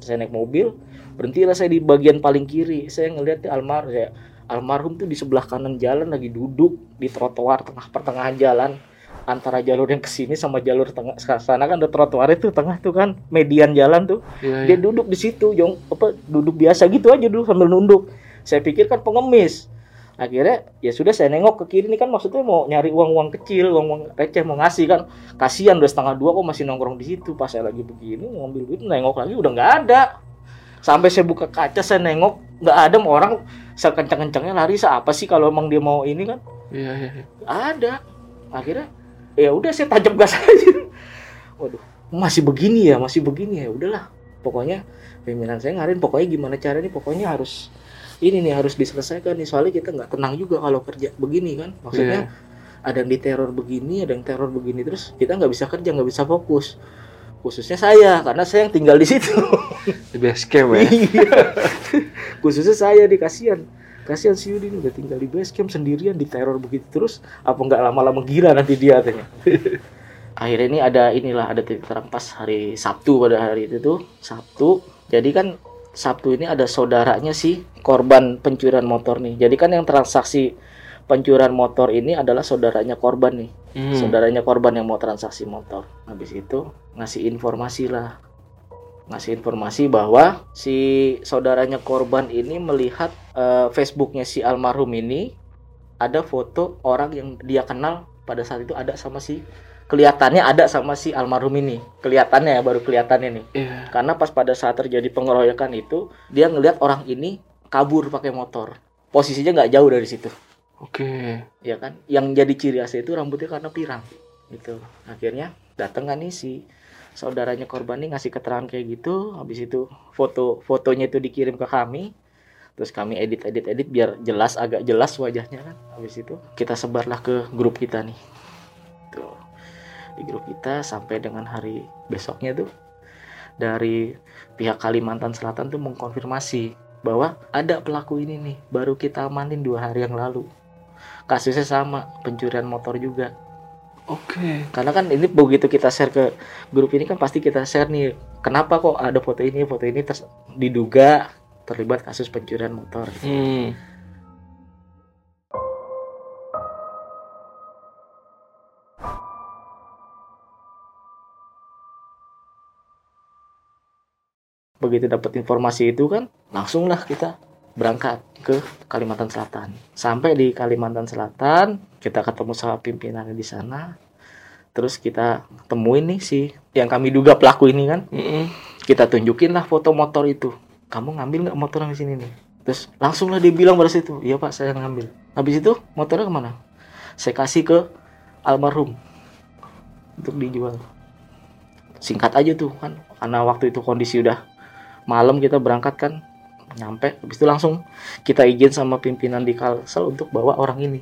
Speaker 2: saya naik mobil berhentilah saya di bagian paling kiri. Saya ngelihat di almarhum saya almarhum tuh di sebelah kanan jalan lagi duduk di trotoar tengah pertengahan jalan. Antara jalur yang ke sini sama jalur tengah sana kan ada trotoar itu tengah tuh kan median jalan tuh.
Speaker 1: Iya,
Speaker 2: dia
Speaker 1: iya.
Speaker 2: duduk di situ jong apa duduk biasa gitu aja dulu sambil nunduk. Saya pikir kan pengemis. Akhirnya ya sudah saya nengok ke kiri ini kan maksudnya mau nyari uang uang kecil uang uang receh mau ngasih kan. Kasihan udah setengah dua kok masih nongkrong di situ. Pas saya lagi begini ngambil duit nengok lagi udah nggak ada. Sampai saya buka kaca saya nengok nggak ada orang sekencang kencangnya lari apa sih kalau emang dia mau ini kan?
Speaker 1: Iya, iya, iya.
Speaker 2: ada. Akhirnya ya udah saya tajam gas aja. Waduh masih begini ya masih begini ya udahlah. Pokoknya pimpinan saya ngarin pokoknya gimana caranya pokoknya harus ini nih harus diselesaikan nih. Soalnya kita nggak tenang juga kalau kerja begini kan. Maksudnya ada yang diteror begini ada yang teror begini terus kita nggak bisa kerja nggak bisa fokus. Khususnya saya karena saya yang tinggal di situ.
Speaker 1: Di base camp ya.
Speaker 2: Khususnya saya nih kasihan. Kasihan si Yudi udah tinggal di base camp sendirian diteror begitu terus apa nggak lama-lama gila nanti dia katanya. Akhirnya ini ada inilah ada titik terang pas hari Sabtu pada hari itu tuh Sabtu. Jadi kan Sabtu ini ada saudaranya si korban pencurian motor nih. Jadi kan yang transaksi pencurian motor ini adalah saudaranya korban nih
Speaker 1: Hmm.
Speaker 2: saudaranya korban yang mau transaksi motor. Habis itu ngasih informasi lah. Ngasih informasi bahwa si saudaranya korban ini melihat eh, Facebooknya si almarhum ini ada foto orang yang dia kenal pada saat itu ada sama si kelihatannya ada sama si almarhum ini. Kelihatannya ya baru kelihatannya nih.
Speaker 1: Iya.
Speaker 2: Karena pas pada saat terjadi pengeroyokan itu dia ngelihat orang ini kabur pakai motor. Posisinya nggak jauh dari situ
Speaker 1: Oke.
Speaker 2: ya kan yang jadi ciri khasnya itu rambutnya karena pirang gitu akhirnya datang kan nih si saudaranya korban nih ngasih keterangan kayak gitu. Habis itu foto fotonya itu dikirim ke kami. Terus kami edit edit edit biar jelas agak jelas wajahnya kan. Habis itu kita sebarlah ke grup kita nih. Tuh. Di grup kita sampai dengan hari besoknya tuh dari pihak Kalimantan Selatan tuh mengkonfirmasi bahwa ada pelaku ini nih baru kita amanin dua hari yang lalu. Kasusnya sama pencurian motor juga
Speaker 1: Oke.
Speaker 2: karena kan ini begitu kita share ke grup ini kan pasti kita share nih kenapa kok ada foto ini foto ini terus diduga terlibat kasus pencurian motor
Speaker 1: Hmm.
Speaker 2: begitu dapat informasi itu kan langsunglah kita berangkat ke Kalimantan Selatan. Sampai di Kalimantan Selatan kita ketemu sama pimpinannya di sana. Terus kita temuin nih si yang kami duga pelaku ini kan.
Speaker 1: Mm-mm.
Speaker 2: kita tunjukin lah foto motor itu. Kamu ngambil nggak motor yang di sini nih? Terus langsung lah dia bilang pada situ iya pak saya ngambil. Habis itu motornya ke mana? Saya kasih ke almarhum untuk dijual. Singkat aja tuh kan. Karena waktu itu kondisi udah malam kita berangkat kan nyampe habis itu langsung kita izin sama pimpinan di Kalsel untuk bawa orang ini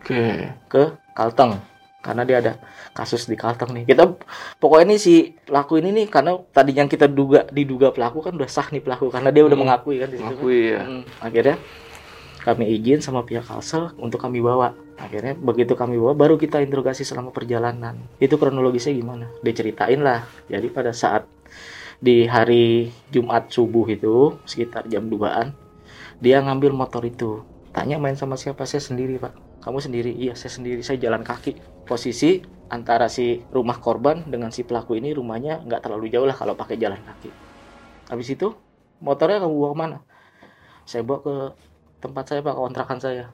Speaker 1: Oke.
Speaker 2: ke Kalteng karena dia ada kasus di Kalteng nih. Kita pokoknya ini si pelaku ini nih karena tadi yang kita duga diduga pelaku kan udah sah nih pelaku karena dia udah
Speaker 1: Hmm.
Speaker 2: mengakui kan di situ. kan.
Speaker 1: Ya.
Speaker 2: Mm, akhirnya kami izin sama pihak Kalsel untuk kami bawa. Akhirnya begitu kami bawa baru kita interogasi selama perjalanan. Itu kronologisnya gimana? Diceritain lah. Jadi pada saat di hari Jumat subuh itu sekitar jam 2-an dia ngambil motor itu. Tanya main sama siapa? Saya sendiri pak. Kamu sendiri? Iya saya sendiri. Saya jalan kaki. Posisi antara si rumah korban dengan si pelaku ini rumahnya nggak terlalu jauh lah kalau pakai jalan kaki. Habis itu motornya kamu bawa ke mana? Saya bawa ke tempat saya pak kontrakan saya.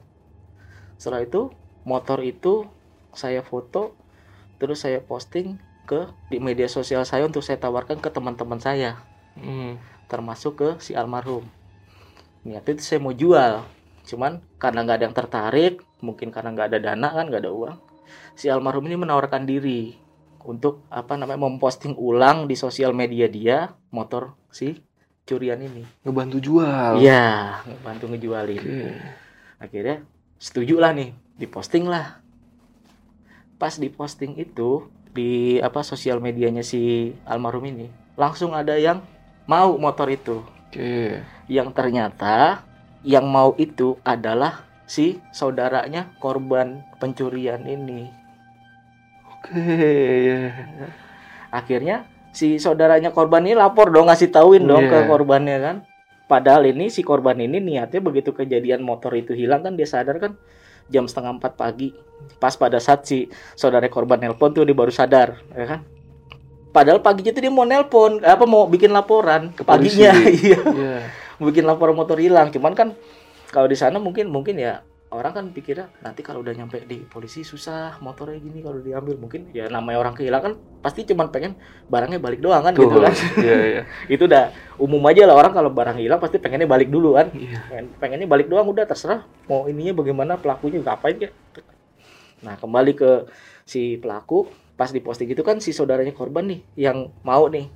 Speaker 2: Setelah itu motor itu saya foto terus saya posting ke di media sosial saya untuk saya tawarkan ke teman-teman saya
Speaker 1: Hmm.
Speaker 2: termasuk ke si almarhum niatnya itu saya mau jual cuman karena nggak ada yang tertarik mungkin karena nggak ada dana kan nggak ada uang si almarhum ini menawarkan diri untuk apa namanya memposting ulang di sosial media dia motor si curian ini
Speaker 1: Ngebantu jual.
Speaker 2: iya bantu ngejualin
Speaker 1: Oke.
Speaker 2: akhirnya setuju lah nih diposting lah pas diposting itu di apa sosial medianya si almarhum ini langsung ada yang mau motor itu
Speaker 1: Oke.
Speaker 2: yang ternyata yang mau itu adalah si saudaranya korban pencurian ini
Speaker 1: Oke. ya.
Speaker 2: akhirnya si saudaranya korban ini lapor dong ngasih tauin dong ke
Speaker 1: Iya.
Speaker 2: korbannya kan padahal ini si korban ini niatnya begitu kejadian motor itu hilang kan dia sadar kan jam setengah empat pagi. Pas pada saat si saudara korban nelpon tuh dia baru sadar ya kan? Padahal paginya tuh dia mau nelpon apa mau bikin laporan
Speaker 1: Ke
Speaker 2: paginya iya.
Speaker 1: Iya.
Speaker 2: bikin laporan motor hilang. Cuman kan kalau di sana mungkin mungkin ya orang kan pikirnya nanti kalau udah nyampe di polisi susah motornya gini kalau diambil. Mungkin ya namanya orang kehilangan pasti cuman pengen barangnya balik doang kan
Speaker 1: Tuh.
Speaker 2: gitu kan.
Speaker 1: Iya, iya.
Speaker 2: itu udah umum aja lah orang kalau barang hilang pasti pengennya balik dulu kan.
Speaker 1: Iya.
Speaker 2: Pengen- pengennya balik doang udah terserah mau ininya bagaimana pelakunya ngapain kayak nah kembali ke si pelaku pas diposting itu kan si saudaranya korban nih yang mau nih.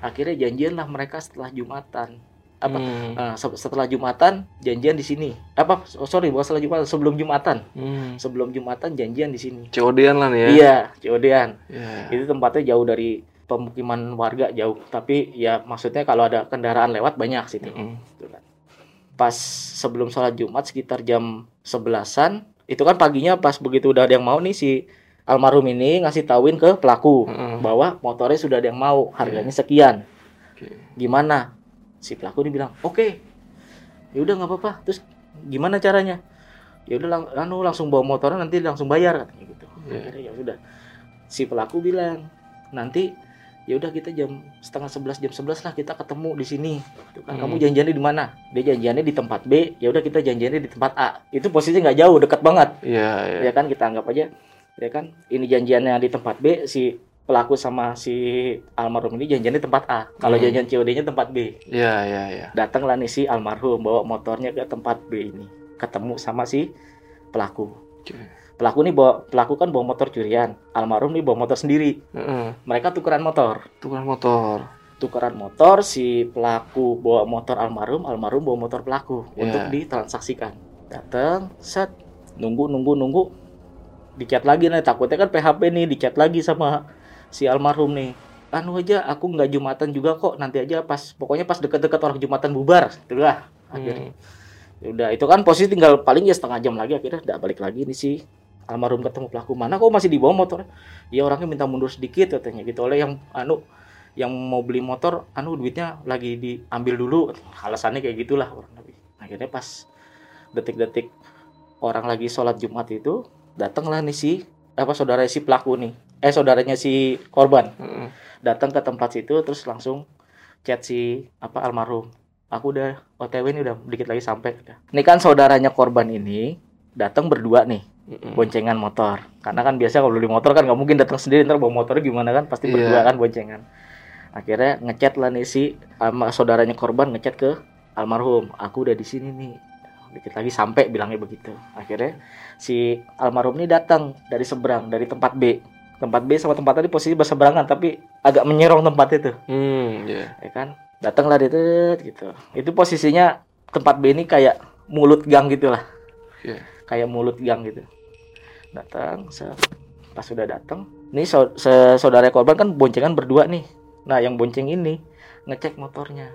Speaker 2: Akhirnya janjian lah mereka setelah jumatan apa
Speaker 1: Hmm.
Speaker 2: Nah, se- setelah Jumatan janjian di sini. Apa? Oh, sorry, bukan setelah Jumatan, sebelum Jumatan.
Speaker 1: Hmm.
Speaker 2: Sebelum Jumatan janjian di sini.
Speaker 1: COD-an lah nih ya.
Speaker 2: Iya, Ciudean.
Speaker 1: Iya.
Speaker 2: Itu tempatnya jauh dari pemukiman warga jauh, tapi ya maksudnya kalau ada kendaraan lewat banyak situ.
Speaker 1: Mm.
Speaker 2: Gitu kan. Pas sebelum sholat Jumat sekitar jam 11-an, itu kan paginya pas begitu udah ada yang mau nih si almarhum ini ngasih tauin ke pelaku
Speaker 1: Mm-mm.
Speaker 2: bahwa motornya sudah ada yang mau, harganya sekian.
Speaker 1: Oke.
Speaker 2: gimana si pelaku ini bilang oke. Ya udah nggak apa-apa. Terus gimana caranya? Ya udah lang- anu langsung bawa motornya nanti langsung bayar katanya gitu. Akhirnya ya udah. Si pelaku bilang nanti ya udah kita jam setengah sebelas jam sebelas lah kita ketemu di sini. Gitu kan.
Speaker 1: Hmm.
Speaker 2: kamu janjiannya di mana? Dia janjiannya di tempat B. Ya udah kita janjiannya di tempat A. Itu posisinya nggak jauh dekat banget.
Speaker 1: Iya, iya.
Speaker 2: ya kan kita anggap aja ya kan ini janjiannya di tempat B si pelaku sama si almarhum ini janjiannya di tempat A kalau
Speaker 1: Hmm.
Speaker 2: janjian COD-nya tempat B
Speaker 1: Iya, iya, iya.
Speaker 2: datanglah nih si almarhum bawa motornya ke tempat B ini ketemu sama si pelaku
Speaker 1: Oke.
Speaker 2: pelaku nih bawa pelaku kan bawa motor curian almarhum nih bawa motor sendiri
Speaker 1: Heeh.
Speaker 2: mereka tukeran motor
Speaker 1: Tukang motor.
Speaker 2: tukeran motor si pelaku bawa motor almarhum almarhum bawa motor pelaku
Speaker 1: Iya.
Speaker 2: untuk ditransaksikan datang set nunggu nunggu nunggu dicat lagi nih takutnya kan PHP nih dicat lagi sama si almarhum nih anu aja aku nggak jumatan juga kok nanti aja pas pokoknya pas deket-deket orang jumatan bubar gitu lah akhirnya.
Speaker 1: Hmm.
Speaker 2: Udah itu kan posisi tinggal paling ya setengah jam lagi akhirnya udah balik lagi nih si almarhum ketemu pelaku. Mana kok masih di bawah motor? Ya orangnya minta mundur sedikit katanya gitu. Oleh yang anu yang mau beli motor anu duitnya lagi diambil dulu alasannya kayak gitulah orang akhirnya pas detik-detik orang lagi sholat jumat itu datanglah nih si apa saudara si pelaku nih eh saudaranya si korban.
Speaker 1: Heeh.
Speaker 2: datang ke tempat situ terus langsung chat si apa almarhum. Aku udah OTW ini udah dikit lagi sampai ini kan saudaranya korban ini datang berdua nih
Speaker 1: Heeh.
Speaker 2: boncengan motor. Karena kan biasa kalau beli motor kan nggak mungkin datang sendiri ntar bawa motornya gimana kan? Pasti
Speaker 1: Iya.
Speaker 2: berdua kan boncengan. Akhirnya ngechat lah nih si sama saudaranya korban ngechat ke almarhum. Aku udah di sini nih. Dikit lagi sampai bilangnya begitu. Akhirnya si almarhum ini datang dari seberang dari tempat B tempat B sama tempat tadi posisi berseberangan tapi agak menyerong tempat itu.
Speaker 1: Hmm, iya.
Speaker 2: ya kan? Datanglah dia gitu. Itu posisinya tempat B ini kayak mulut gang gitulah.
Speaker 1: Iya.
Speaker 2: kayak mulut gang gitu. Datang pas sudah datang ini se- saudara korban kan boncengan berdua nih. Nah yang bonceng ini ngecek motornya.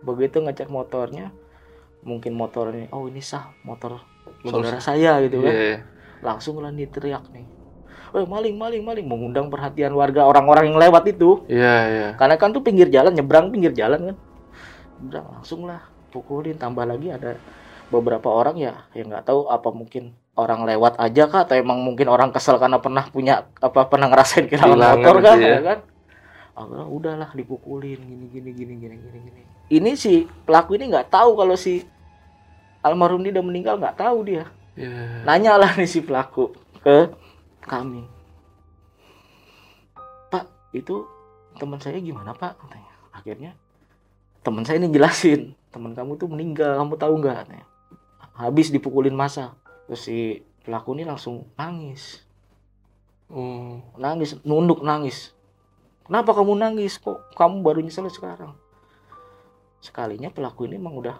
Speaker 2: Begitu ngecek motornya mungkin motornya oh ini sah motor saudara saya gitu kan.
Speaker 1: Iya.
Speaker 2: langsung lah nih teriak nih Eh maling maling maling. Mengundang perhatian warga orang-orang yang lewat itu.
Speaker 1: Iya, iya.
Speaker 2: karena kan tuh pinggir jalan nyebrang pinggir jalan kan. Nyebrang langsung lah pukulin. Tambah lagi ada beberapa orang ya yang nggak tahu apa mungkin orang lewat aja kah atau emang mungkin orang kesel karena pernah punya apa pernah ngerasain kehilangan motor kan
Speaker 1: ya.
Speaker 2: ya kan? Akhirnya udahlah dipukulin. Gini gini gini gini gini gini. Ini si pelaku ini nggak tahu kalau si almarhum ini udah meninggal nggak tahu dia.
Speaker 1: Ya.
Speaker 2: nanya lah nih si pelaku ke kami. Pak itu teman saya gimana pak? Katanya. Akhirnya teman saya ini jelasin teman kamu tuh meninggal kamu tahu nggak? Katanya. Habis dipukulin masa. Terus si pelaku ini langsung nangis.
Speaker 1: Oh.
Speaker 2: nangis nunduk nangis. Kenapa kamu nangis? Kok kamu baru nyesel sekarang? Sekalinya pelaku ini emang udah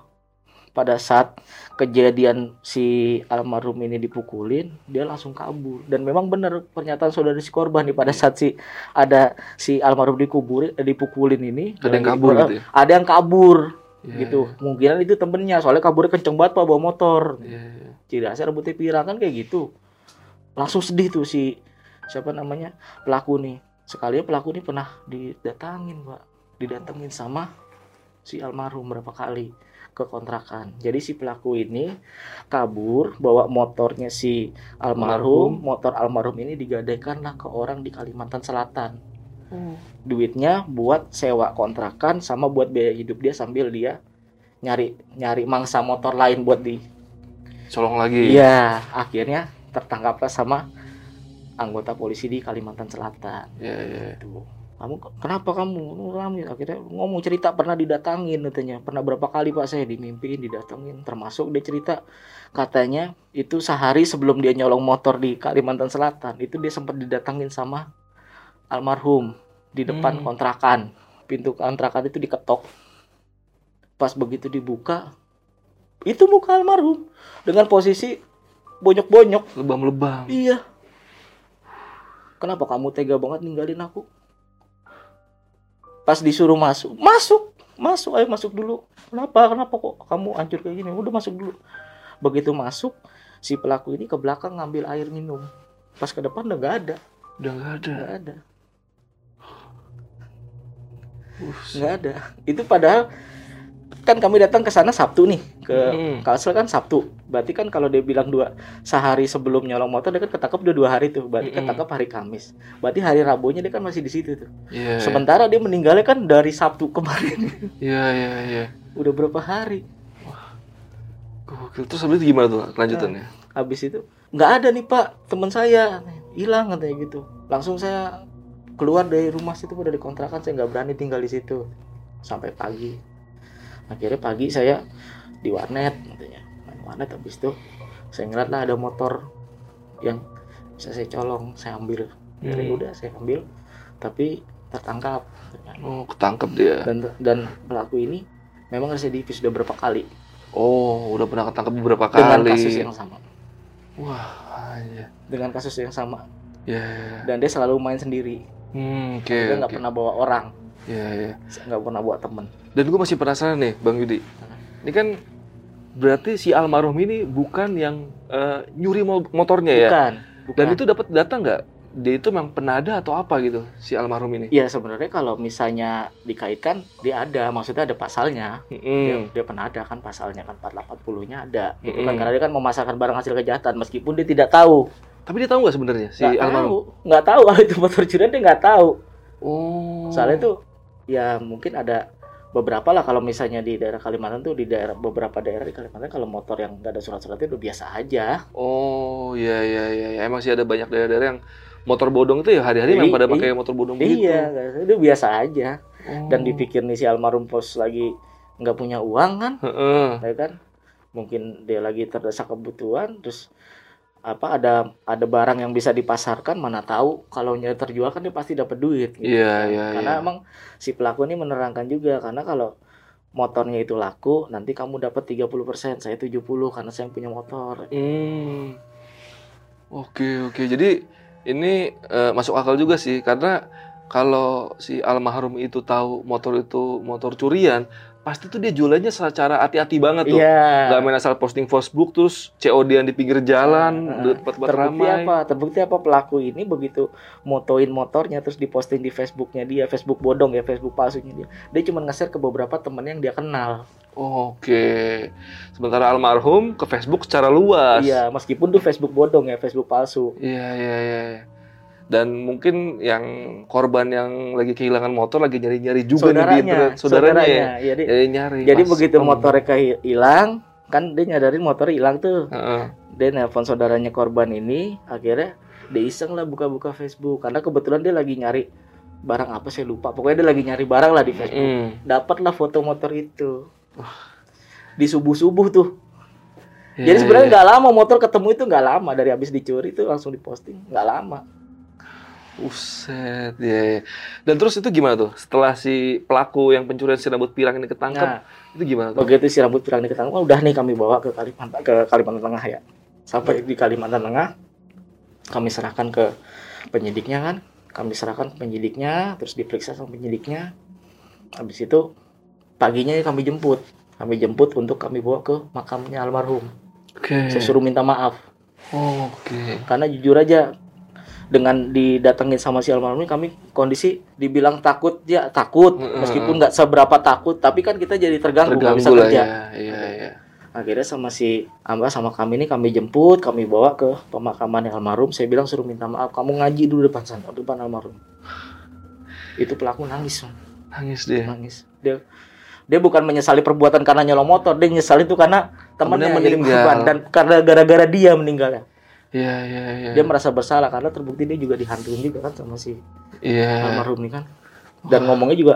Speaker 2: pada saat kejadian si almarhum ini dipukulin dia langsung kabur. Dan memang benar pernyataan saudara si korban nih pada saat si ada si almarhum dikubur eh, dipukulin ini
Speaker 1: Ada yang
Speaker 2: lagi-
Speaker 1: kabur
Speaker 2: eh,
Speaker 1: gitu ya?
Speaker 2: ada yang kabur
Speaker 1: Ya,
Speaker 2: gitu. mungkinan itu temennya soalnya kaburnya kenceng banget pak bawa motor.
Speaker 1: Ya, ya.
Speaker 2: ciri khasnya rambutnya pirang kan kayak gitu. Langsung sedih tuh si siapa namanya pelaku nih. Sekali pelaku ini pernah didatangin pak. Didatengin sama si almarhum berapa kali ke kontrakan jadi si pelaku ini kabur bawa motornya si almarhum motor almarhum ini digadaikan lah ke orang di Kalimantan Selatan duitnya buat sewa kontrakan sama buat biaya hidup dia sambil dia nyari nyari mangsa motor lain buat di
Speaker 1: Colong lagi.
Speaker 2: Iya, akhirnya tertangkaplah sama anggota polisi di Kalimantan Selatan.
Speaker 1: Ya, ya.
Speaker 2: Itu. Kamu kenapa kamu nangis? Akhirnya ngomong cerita pernah didatangin katanya. Pernah berapa kali Pak saya dimimpiin didatengin. Termasuk dia cerita katanya itu sehari sebelum dia nyolong motor di Kalimantan Selatan, itu dia sempat didatangin sama almarhum di depan
Speaker 1: Hmm.
Speaker 2: kontrakan. Pintu kontrakan itu diketok. Pas begitu dibuka, itu muka almarhum dengan posisi bonyok-bonyok.
Speaker 1: Lebam-lebam.
Speaker 2: Iya. Kenapa kamu tega banget ninggalin aku? Pas disuruh masuk, masuk, masuk, ayo masuk dulu. Kenapa? Kenapa kok kamu hancur kayak gini? Udah masuk dulu. Begitu masuk, si pelaku ini ke belakang ngambil air minum. Pas ke depan udah nggak ada,
Speaker 1: Udah nggak ada.
Speaker 2: nggak ada, nggak ada. Itu padahal kan kami datang ke sana Sabtu nih ke
Speaker 1: Hmm.
Speaker 2: Kalsel kan Sabtu. Berarti kan kalau dia bilang dua sehari sebelum nyolong motor dia kan ketangkap udah dua hari tuh. Berarti
Speaker 1: Mm-mm.
Speaker 2: ketangkap hari Kamis. Berarti hari Rabunya dia kan masih di situ tuh.
Speaker 1: Iya.
Speaker 2: Sementara dia meninggalnya kan dari Sabtu kemarin.
Speaker 1: Iya, iya, iya.
Speaker 2: udah berapa hari?
Speaker 1: Gokil. Terus habis itu gimana tuh kelanjutannya?
Speaker 2: Habis itu nggak ada nih Pak teman saya hilang katanya gitu. Langsung saya keluar dari rumah situ udah dikontrakan saya nggak berani tinggal di situ sampai pagi. Akhirnya pagi saya di warnet katanya. Main warnet habis itu saya ngeliat lah ada motor yang bisa saya colong, saya ambil. Akhirnya
Speaker 1: Hmm.
Speaker 2: udah saya ambil tapi tertangkap
Speaker 1: Oh, ketangkep dia.
Speaker 2: dan dan pelaku ini memang residivis sudah berapa kali
Speaker 1: Oh, udah pernah ketangkep beberapa
Speaker 2: dengan
Speaker 1: kali.
Speaker 2: kasus yang sama
Speaker 1: Wah, aja.
Speaker 2: dengan kasus yang sama
Speaker 1: Ya, ya, ya.
Speaker 2: dan dia selalu main sendiri
Speaker 1: Hmm, oke,
Speaker 2: dia nggak
Speaker 1: oke.
Speaker 2: pernah bawa orang
Speaker 1: Ya, ya.
Speaker 2: nggak pernah bawa temen
Speaker 1: Dan gue masih penasaran nih, Bang Yudi. Ini kan berarti si almarhum ini bukan yang eh, nyuri mo- motornya ya?
Speaker 2: bukan bukan
Speaker 1: Dan itu dapat data nggak? Dia itu memang penada atau apa gitu si almarhum ini?
Speaker 2: ya sebenarnya kalau misalnya dikaitkan dia ada maksudnya ada pasalnya dia,
Speaker 1: Hmm.
Speaker 2: dia pernah ada kan pasalnya kan 480 nya ada itu
Speaker 1: Mm-mm.
Speaker 2: kan karena dia kan memasarkan barang hasil kejahatan meskipun dia tidak tahu
Speaker 1: Tapi dia tahu nggak sebenarnya si
Speaker 2: nggak tahu
Speaker 1: almarhum?
Speaker 2: nggak tahu kalau itu motor curian dia nggak tahu
Speaker 1: Oh.
Speaker 2: soalnya tuh ya mungkin ada beberapa lah kalau misalnya di daerah Kalimantan tuh di daerah beberapa daerah di Kalimantan kalau motor yang nggak ada surat-suratnya udah biasa aja
Speaker 1: Oh, iya iya iya. Ya, Emang sih ada banyak daerah-daerah yang motor bodong itu ya hari-hari memang
Speaker 2: I-
Speaker 1: pada
Speaker 2: i-
Speaker 1: pakai motor bodong begitu.
Speaker 2: iya itu biasa aja
Speaker 1: Oh.
Speaker 2: dan dipikir nih si almarhum pos lagi nggak punya uang kan
Speaker 1: Heeh.
Speaker 2: ya kan mungkin dia lagi terdesak kebutuhan terus apa ada ada barang yang bisa dipasarkan mana tahu kalau nya terjual kan dia pasti dapat duit gitu
Speaker 1: Iya,
Speaker 2: kan.
Speaker 1: iya,
Speaker 2: karena
Speaker 1: iya.
Speaker 2: emang si pelaku ini menerangkan juga karena kalau motornya itu laku nanti kamu dapat 30% saya 70 karena saya yang punya motor
Speaker 1: Hmm. Oke oke. Jadi ini eh, masuk akal juga sih karena kalau si almarhum itu tahu motor itu motor curian, pasti tuh dia jualannya secara hati-hati banget tuh.
Speaker 2: Iya.
Speaker 1: Gak main asal posting Facebook terus COD yang di pinggir jalan, di tempat-tempat
Speaker 2: terbukti
Speaker 1: ramai.
Speaker 2: apa? Terbukti apa pelaku ini begitu motoin motornya terus diposting di Facebooknya dia, Facebook bodong ya, Facebook palsunya dia. Dia cuma nge-share ke beberapa temen yang dia kenal.
Speaker 1: Oke. Sementara almarhum ke Facebook secara luas.
Speaker 2: Iya, meskipun tuh Facebook bodong ya, Facebook palsu.
Speaker 1: Iya, iya, iya. Dan mungkin yang korban yang lagi kehilangan motor lagi nyari-nyari juga nih di
Speaker 2: saudaranya,
Speaker 1: internet. Saudaranya, ya.
Speaker 2: Jadi,
Speaker 1: Jadi nyari.
Speaker 2: jadi
Speaker 1: pas
Speaker 2: begitu
Speaker 1: ketemu.
Speaker 2: motornya hilang, kan dia nyadarin motor hilang tuh.
Speaker 1: Heeh.
Speaker 2: Dia nelpon saudaranya korban ini, akhirnya dia iseng lah buka-buka Facebook karena kebetulan dia lagi nyari barang apa saya lupa. Pokoknya dia lagi nyari barang lah di Facebook.
Speaker 1: Mm.
Speaker 2: Dapatlah foto motor itu. Di subuh-subuh tuh.
Speaker 1: Iya,
Speaker 2: Jadi sebenarnya
Speaker 1: iya.
Speaker 2: nggak lama motor ketemu itu nggak lama dari habis dicuri itu langsung diposting nggak lama.
Speaker 1: Uset, ya. ya. Dan terus itu gimana tuh? Setelah si pelaku yang pencurian si rambut pirang ini ketangkep,
Speaker 2: Nah,
Speaker 1: itu gimana tuh?
Speaker 2: begitu si rambut pirang ini ketangkep, udah nih kami bawa ke Kalimantan ke Kalimantan Tengah ya. Sampai di Kalimantan Tengah, kami serahkan ke penyidiknya kan. Kami serahkan ke penyidiknya, terus diperiksa sama penyidiknya. Habis itu paginya kami jemput. Kami jemput untuk kami bawa ke makamnya almarhum.
Speaker 1: Oke.
Speaker 2: Saya suruh minta maaf.
Speaker 1: Oh, Oke.
Speaker 2: karena jujur aja dengan didatengin sama si almarhum ini kami kondisi dibilang takut ya takut meskipun nggak seberapa takut tapi kan kita jadi terganggu nggak bisa kerja
Speaker 1: ya. Iya, iya.
Speaker 2: akhirnya sama si Amba sama kami ini kami jemput kami bawa ke pemakaman almarhum saya bilang suruh minta maaf kamu ngaji dulu depan sana depan almarhum itu pelaku nangis.
Speaker 1: Nangis dia.
Speaker 2: nangis dia dia bukan menyesali perbuatan karena nyolong motor dia nyesali itu karena temannya yang
Speaker 1: meninggal.
Speaker 2: dan karena gara-gara dia meninggalnya
Speaker 1: Iya, iya, iya.
Speaker 2: dia merasa bersalah karena terbukti dia juga dihantuin juga kan sama si
Speaker 1: Iya.
Speaker 2: almarhum nih kan dan ngomongnya juga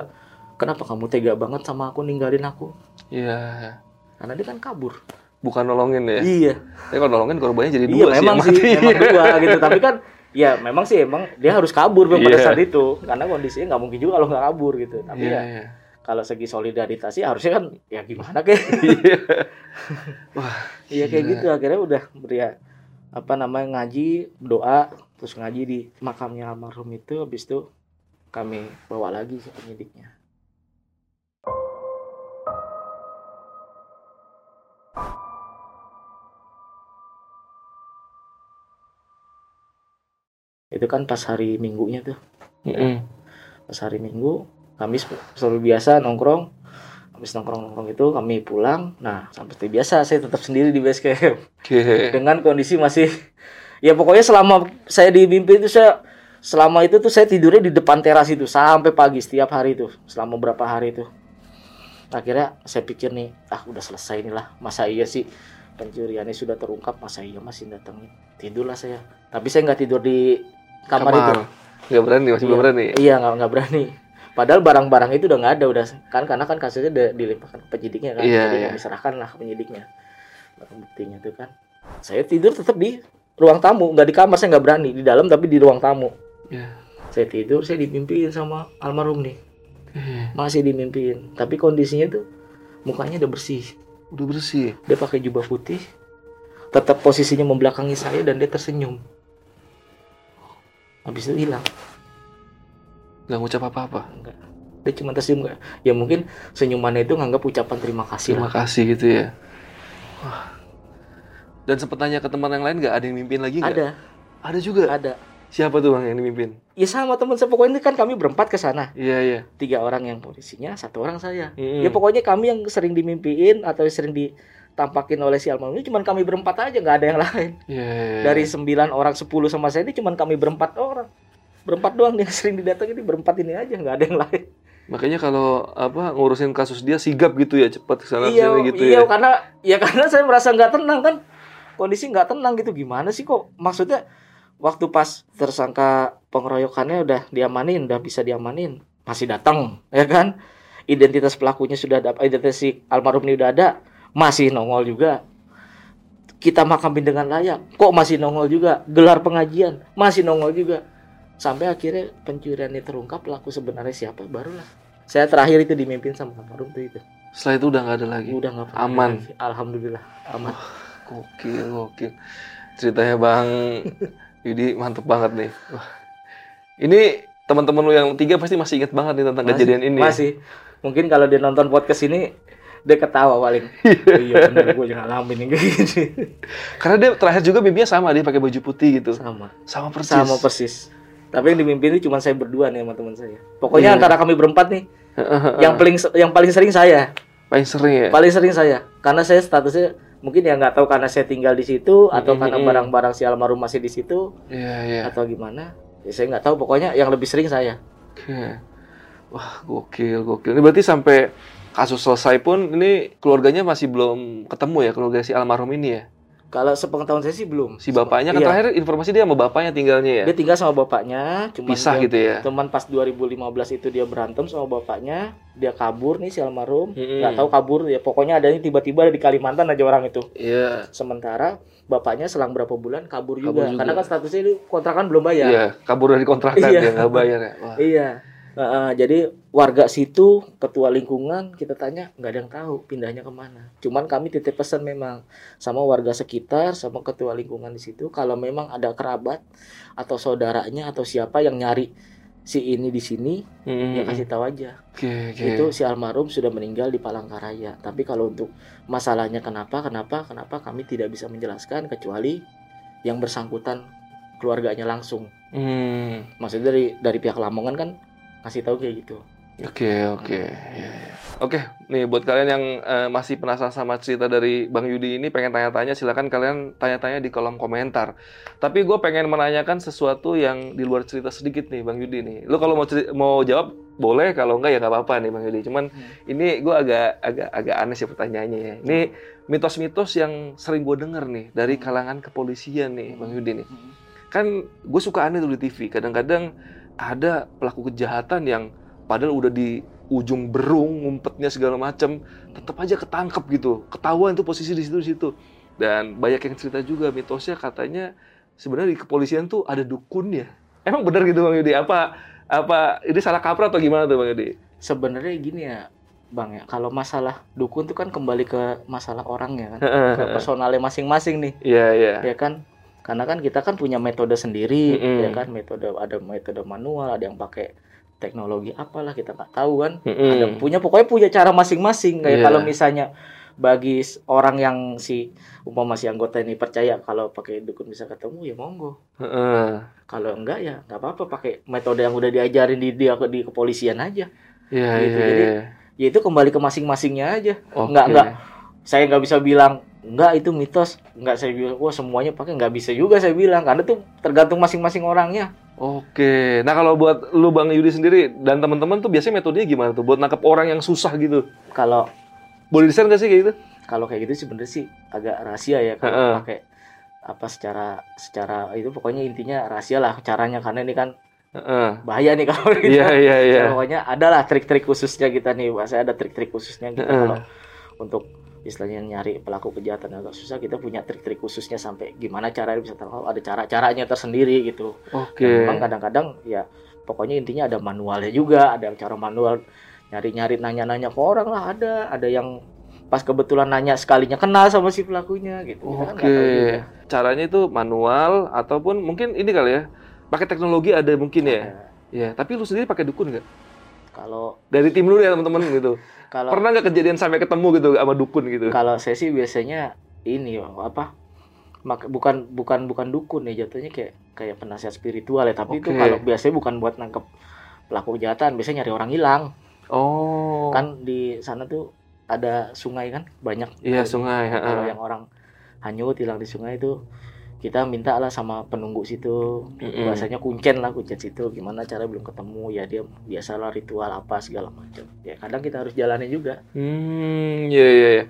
Speaker 2: kenapa kamu tega banget sama aku ninggalin aku
Speaker 1: Iya.
Speaker 2: karena dia kan kabur
Speaker 1: Bukan nolongin ya.
Speaker 2: iya
Speaker 1: Tapi kalau nolongin korbannya jadi
Speaker 2: iya
Speaker 1: dua sih.
Speaker 2: memang sih
Speaker 1: mati.
Speaker 2: memang dua gitu tapi kan ya memang sih emang dia harus kabur memang pada
Speaker 1: Iya.
Speaker 2: saat itu karena kondisinya nggak mungkin juga kalau nggak kabur gitu tapi
Speaker 1: Iya,
Speaker 2: ya
Speaker 1: iya.
Speaker 2: kalau segi solidaritas ya harusnya kan ya gimana kayak
Speaker 1: Iya. Wah,
Speaker 2: iya kayak gitu akhirnya udah ya apa namanya ngaji doa terus ngaji di makamnya almarhum itu habis itu kami bawa lagi si penyidiknya. Itu kan pas hari minggunya tuh.
Speaker 1: Mm-mm.
Speaker 2: pas hari minggu kami seperti biasa nongkrong habis nongkrong nongkrong itu kami pulang nah seperti biasa saya tetap sendiri di base camp
Speaker 1: Oke.
Speaker 2: dengan kondisi masih ya pokoknya selama saya di mimpi itu saya selama itu tuh saya tidurnya di depan teras itu sampai pagi setiap hari itu selama berapa hari itu akhirnya saya pikir nih ah udah selesai inilah masa iya sih pencuriannya sudah terungkap masa iya masih datangin tidurlah saya tapi saya nggak tidur di kamar, itu
Speaker 1: Nggak berani, masih belum
Speaker 2: Iya.
Speaker 1: berani.
Speaker 2: Iya nggak nggak berani. Padahal barang-barang itu udah nggak ada udah kan karena kan kasusnya udah dilimpahkan ke penyidiknya kan.
Speaker 1: Iya,
Speaker 2: Jadi
Speaker 1: iya.
Speaker 2: kami serahkan lah ke penyidiknya. Barang buktinya tuh kan. Saya tidur tetap di ruang tamu, nggak di kamar saya nggak berani di dalam tapi di ruang tamu.
Speaker 1: Iya.
Speaker 2: Saya tidur saya dimimpiin sama almarhum nih
Speaker 1: Eh,
Speaker 2: masih dimimpiin tapi kondisinya tuh mukanya udah bersih
Speaker 1: udah bersih.
Speaker 2: dia pakai jubah putih tetap posisinya membelakangi saya dan dia tersenyum habis itu hilang
Speaker 1: Nggak ngucap apa-apa.
Speaker 2: Enggak. Dia cuma tersenyum enggak. Ya mungkin senyumannya itu nganggap ucapan terima kasih
Speaker 1: Terima
Speaker 2: lah.
Speaker 1: kasih gitu ya. Wah. Dan sempat tanya ke teman yang lain nggak ada yang mimpin lagi nggak?
Speaker 2: Ada,
Speaker 1: Ada juga.
Speaker 2: ada.
Speaker 1: Siapa tuh bang yang dimimpin?
Speaker 2: Ya sama teman saya pokoknya ini kan kami berempat ke sana.
Speaker 1: Iya iya.
Speaker 2: Tiga orang yang polisinya, satu orang saya.
Speaker 1: Mm-mm.
Speaker 2: Ya pokoknya kami yang sering dimimpiin atau sering ditampakin oleh si almarhum ini cuma kami berempat aja, nggak ada yang lain.
Speaker 1: Iya, iya, iya.
Speaker 2: Dari sembilan orang, sepuluh sama saya ini cuma kami berempat orang. Berempat doang yang sering didatengin ini berempat ini aja, nggak ada yang lain.
Speaker 1: Makanya kalau apa ngurusin kasus dia sigap gitu ya cepat ke
Speaker 2: sana
Speaker 1: iya, gitu
Speaker 2: iya
Speaker 1: ya.
Speaker 2: karena ya karena saya merasa nggak tenang kan? Kondisi nggak tenang gitu gimana sih kok? Maksudnya waktu pas tersangka pengeroyokannya udah diamanin udah bisa diamanin masih datang ya kan? Identitas pelakunya sudah ada identitas si almarhum ini udah ada masih nongol juga. Kita makamin dengan layak kok masih nongol juga? Gelar pengajian masih nongol juga sampai akhirnya pencuriannya terungkap pelaku sebenarnya siapa barulah saya terakhir itu dimimpin sama almarhum tuh itu
Speaker 1: Setelah itu udah nggak ada lagi.
Speaker 2: udah nggak
Speaker 1: Aman.
Speaker 2: lagi. alhamdulillah aman
Speaker 1: Gokil, gokil. Ceritanya Bang Yudi mantep banget nih. Wah. Ini teman-teman lu yang tiga pasti masih inget banget nih tentang
Speaker 2: Masih-
Speaker 1: kejadian ini.
Speaker 2: masih Mungkin kalau dia nonton podcast ini dia ketawa paling. Oh, iya benar gue juga ngalamin kayak gini.
Speaker 1: Karena dia terakhir juga mimpinya sama dia pakai baju putih gitu.
Speaker 2: Sama.
Speaker 1: Sama persis.
Speaker 2: Sama persis. Tapi yang dimimpin itu cuma saya berdua nih sama teman saya. Pokoknya
Speaker 1: Iya.
Speaker 2: antara kami berempat nih, yang paling yang paling sering saya.
Speaker 1: paling sering ya.
Speaker 2: Paling sering saya. Karena saya statusnya mungkin ya nggak tahu karena saya tinggal di situ atau
Speaker 1: Mm,
Speaker 2: karena
Speaker 1: mm, mm.
Speaker 2: barang-barang si almarhum masih di situ
Speaker 1: Iya, iya.
Speaker 2: atau gimana. Ya, saya nggak tahu. Pokoknya yang lebih sering saya.
Speaker 1: Oke. Wah, gokil, gokil. Ini berarti sampai kasus selesai pun ini keluarganya masih belum ketemu ya keluarga si almarhum ini ya.
Speaker 2: Kalau sepengetahuan saya sih belum.
Speaker 1: Si bapaknya kan
Speaker 2: Iya.
Speaker 1: terakhir informasi dia sama bapaknya tinggalnya ya.
Speaker 2: Dia tinggal sama bapaknya, cuman
Speaker 1: Pisah
Speaker 2: dia-
Speaker 1: gitu ya.
Speaker 2: Teman pas 2015 itu dia berantem sama bapaknya, dia kabur nih si almarhum,
Speaker 1: Mm-mm.
Speaker 2: nggak tahu kabur ya pokoknya ada tiba-tiba ada di Kalimantan aja orang itu.
Speaker 1: Iya.
Speaker 2: Sementara bapaknya selang berapa bulan kabur juga,
Speaker 1: Kabur juga.
Speaker 2: karena kan statusnya itu kontrakan belum bayar.
Speaker 1: Iya, kabur dari kontrakan
Speaker 2: Iya.
Speaker 1: dia nggak bayar ya. Wah.
Speaker 2: Iya. Heeh, jadi warga situ, ketua lingkungan kita tanya nggak ada yang tahu pindahnya ke mana. Cuman kami titip pesan memang sama warga sekitar, sama ketua lingkungan di situ. Kalau memang ada kerabat atau saudaranya atau siapa yang nyari si ini di sini,
Speaker 1: Mm-mm.
Speaker 2: ya kasih tahu aja.
Speaker 1: Oke, oke.
Speaker 2: Itu si almarhum sudah meninggal di Palangkaraya. Tapi kalau untuk masalahnya kenapa, kenapa, kenapa kami tidak bisa menjelaskan kecuali yang bersangkutan keluarganya langsung.
Speaker 1: Hmm.
Speaker 2: Maksudnya dari dari pihak Lamongan kan kasih tahu kayak gitu.
Speaker 1: Oke, oke. Ya, ya. Oke, nih buat kalian yang eh, masih penasaran sama cerita dari Bang Yudi ini, pengen tanya-tanya, silakan kalian tanya-tanya di kolom komentar. Tapi gue pengen menanyakan sesuatu yang di luar cerita sedikit nih, Bang Yudi nih. Lu kalau mau mau jawab boleh, kalau enggak ya nggak apa-apa nih, Bang Yudi. Cuman
Speaker 2: Hmm.
Speaker 1: ini gue agak agak agak aneh sih pertanyaannya ya. Ini mitos-mitos yang sering gue denger nih dari kalangan kepolisian nih, Bang Yudi nih. Kan gue suka aneh tuh di TV. Kadang-kadang ada pelaku kejahatan yang padahal udah di ujung berung ngumpetnya segala macam tetap aja ketangkep gitu ketahuan tuh posisi di situ di situ dan banyak yang cerita juga mitosnya katanya sebenarnya di kepolisian tuh ada dukun ya emang benar gitu bang Yudi apa apa ini salah kaprah atau gimana tuh bang Yudi
Speaker 2: Sebenarnya gini ya, Bang ya. Kalau masalah dukun tuh kan kembali ke masalah orangnya kan, ke personalnya masing-masing nih,
Speaker 1: iya iya
Speaker 2: ya kan? Karena kan kita kan punya metode sendiri,
Speaker 1: Mm-mm.
Speaker 2: ya kan? Metode ada metode manual, ada yang pakai teknologi apalah kita nggak tahu kan.
Speaker 1: Mm-mm.
Speaker 2: Ada punya pokoknya punya cara masing-masing. Kayak
Speaker 1: Iya.
Speaker 2: kalau misalnya bagi orang yang si umpama si anggota ini percaya kalau pakai dukun bisa ketemu ya monggo.
Speaker 1: Heeh.
Speaker 2: Kalau enggak ya nggak apa-apa pakai metode yang udah diajarin di di, di kepolisian aja.
Speaker 1: iya
Speaker 2: Gitu,
Speaker 1: iya
Speaker 2: jadi
Speaker 1: iya.
Speaker 2: Ya itu kembali ke masing-masingnya aja.
Speaker 1: Oke.
Speaker 2: Enggak enggak saya nggak bisa bilang enggak itu mitos. Enggak saya bilang wah semuanya pakai nggak bisa juga saya bilang karena tuh tergantung masing-masing orangnya.
Speaker 1: Oke, nah kalau buat lu Bang Yudi sendiri dan teman-teman tuh biasanya metodenya gimana tuh buat nangkep orang yang susah gitu?
Speaker 2: Kalau
Speaker 1: Boleh gak sih kayak gitu?
Speaker 2: kalau kayak gitu sebenarnya sih agak rahasia ya kalau
Speaker 1: Heeh.
Speaker 2: pakai apa secara secara itu pokoknya intinya rahasia lah caranya karena ini kan
Speaker 1: Heeh.
Speaker 2: bahaya nih kalau kita
Speaker 1: Iya iya iya.
Speaker 2: pokoknya ada lah trik-trik khususnya kita nih saya ada trik-trik khususnya kita
Speaker 1: Heeh.
Speaker 2: kalau untuk istilahnya nyari pelaku kejahatan agak susah kita punya trik-trik khususnya sampai gimana caranya bisa terlalu ada cara-caranya tersendiri gitu
Speaker 1: Oke.
Speaker 2: Dan memang kadang-kadang ya pokoknya intinya ada manualnya juga ada cara manual nyari-nyari nanya-nanya ke orang lah ada ada yang pas kebetulan nanya sekalinya kenal sama si pelakunya gitu kan
Speaker 1: Oke.
Speaker 2: tahu juga.
Speaker 1: Caranya itu manual ataupun mungkin ini kali ya. Pakai teknologi ada mungkin ya. Iya, tapi lu sendiri pakai dukun nggak?
Speaker 2: kalau
Speaker 1: Dari tim lu ya teman-teman gitu.
Speaker 2: Kalau
Speaker 1: Pernah nggak kejadian sampai ketemu gitu sama dukun gitu?
Speaker 2: kalau saya sih biasanya ini apa mak- bukan bukan bukan dukun ya jatuhnya kayak kayak penasihat spiritual ya tapi itu
Speaker 1: Oke.
Speaker 2: kalau biasanya bukan buat nangkep pelaku kejahatan biasanya nyari orang hilang
Speaker 1: Oh.
Speaker 2: kan di sana tuh ada sungai kan banyak
Speaker 1: Iya, sungai,
Speaker 2: kalau yang orang hanyut hilang di sungai itu kita minta lah sama penunggu situ.
Speaker 1: Mm-mm.
Speaker 2: bahasanya kuncen lah kuncen situ. Gimana cara belum ketemu? Ya dia biasalah ritual apa segala macam. Ya kadang kita harus jalani juga.
Speaker 1: Hmm, iya iya iya.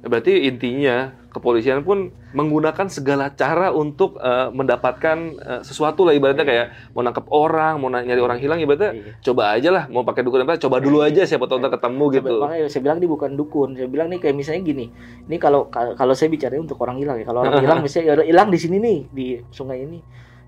Speaker 1: Berarti intinya kepolisian pun menggunakan segala cara untuk eh, mendapatkan eh, sesuatu lah ibaratnya kayak mau nangkep orang, mau nyari orang hilang ibaratnya
Speaker 2: Iya.
Speaker 1: coba aja lah mau pakai dukun apa coba dulu aja siapa tahu ketemu gitu.
Speaker 2: Makanya saya bilang ini bukan dukun saya bilang nih kayak misalnya gini ini kalau kalau saya bicara untuk orang hilang ya kalau orang hilang misalnya ya hilang di sini nih di sungai ini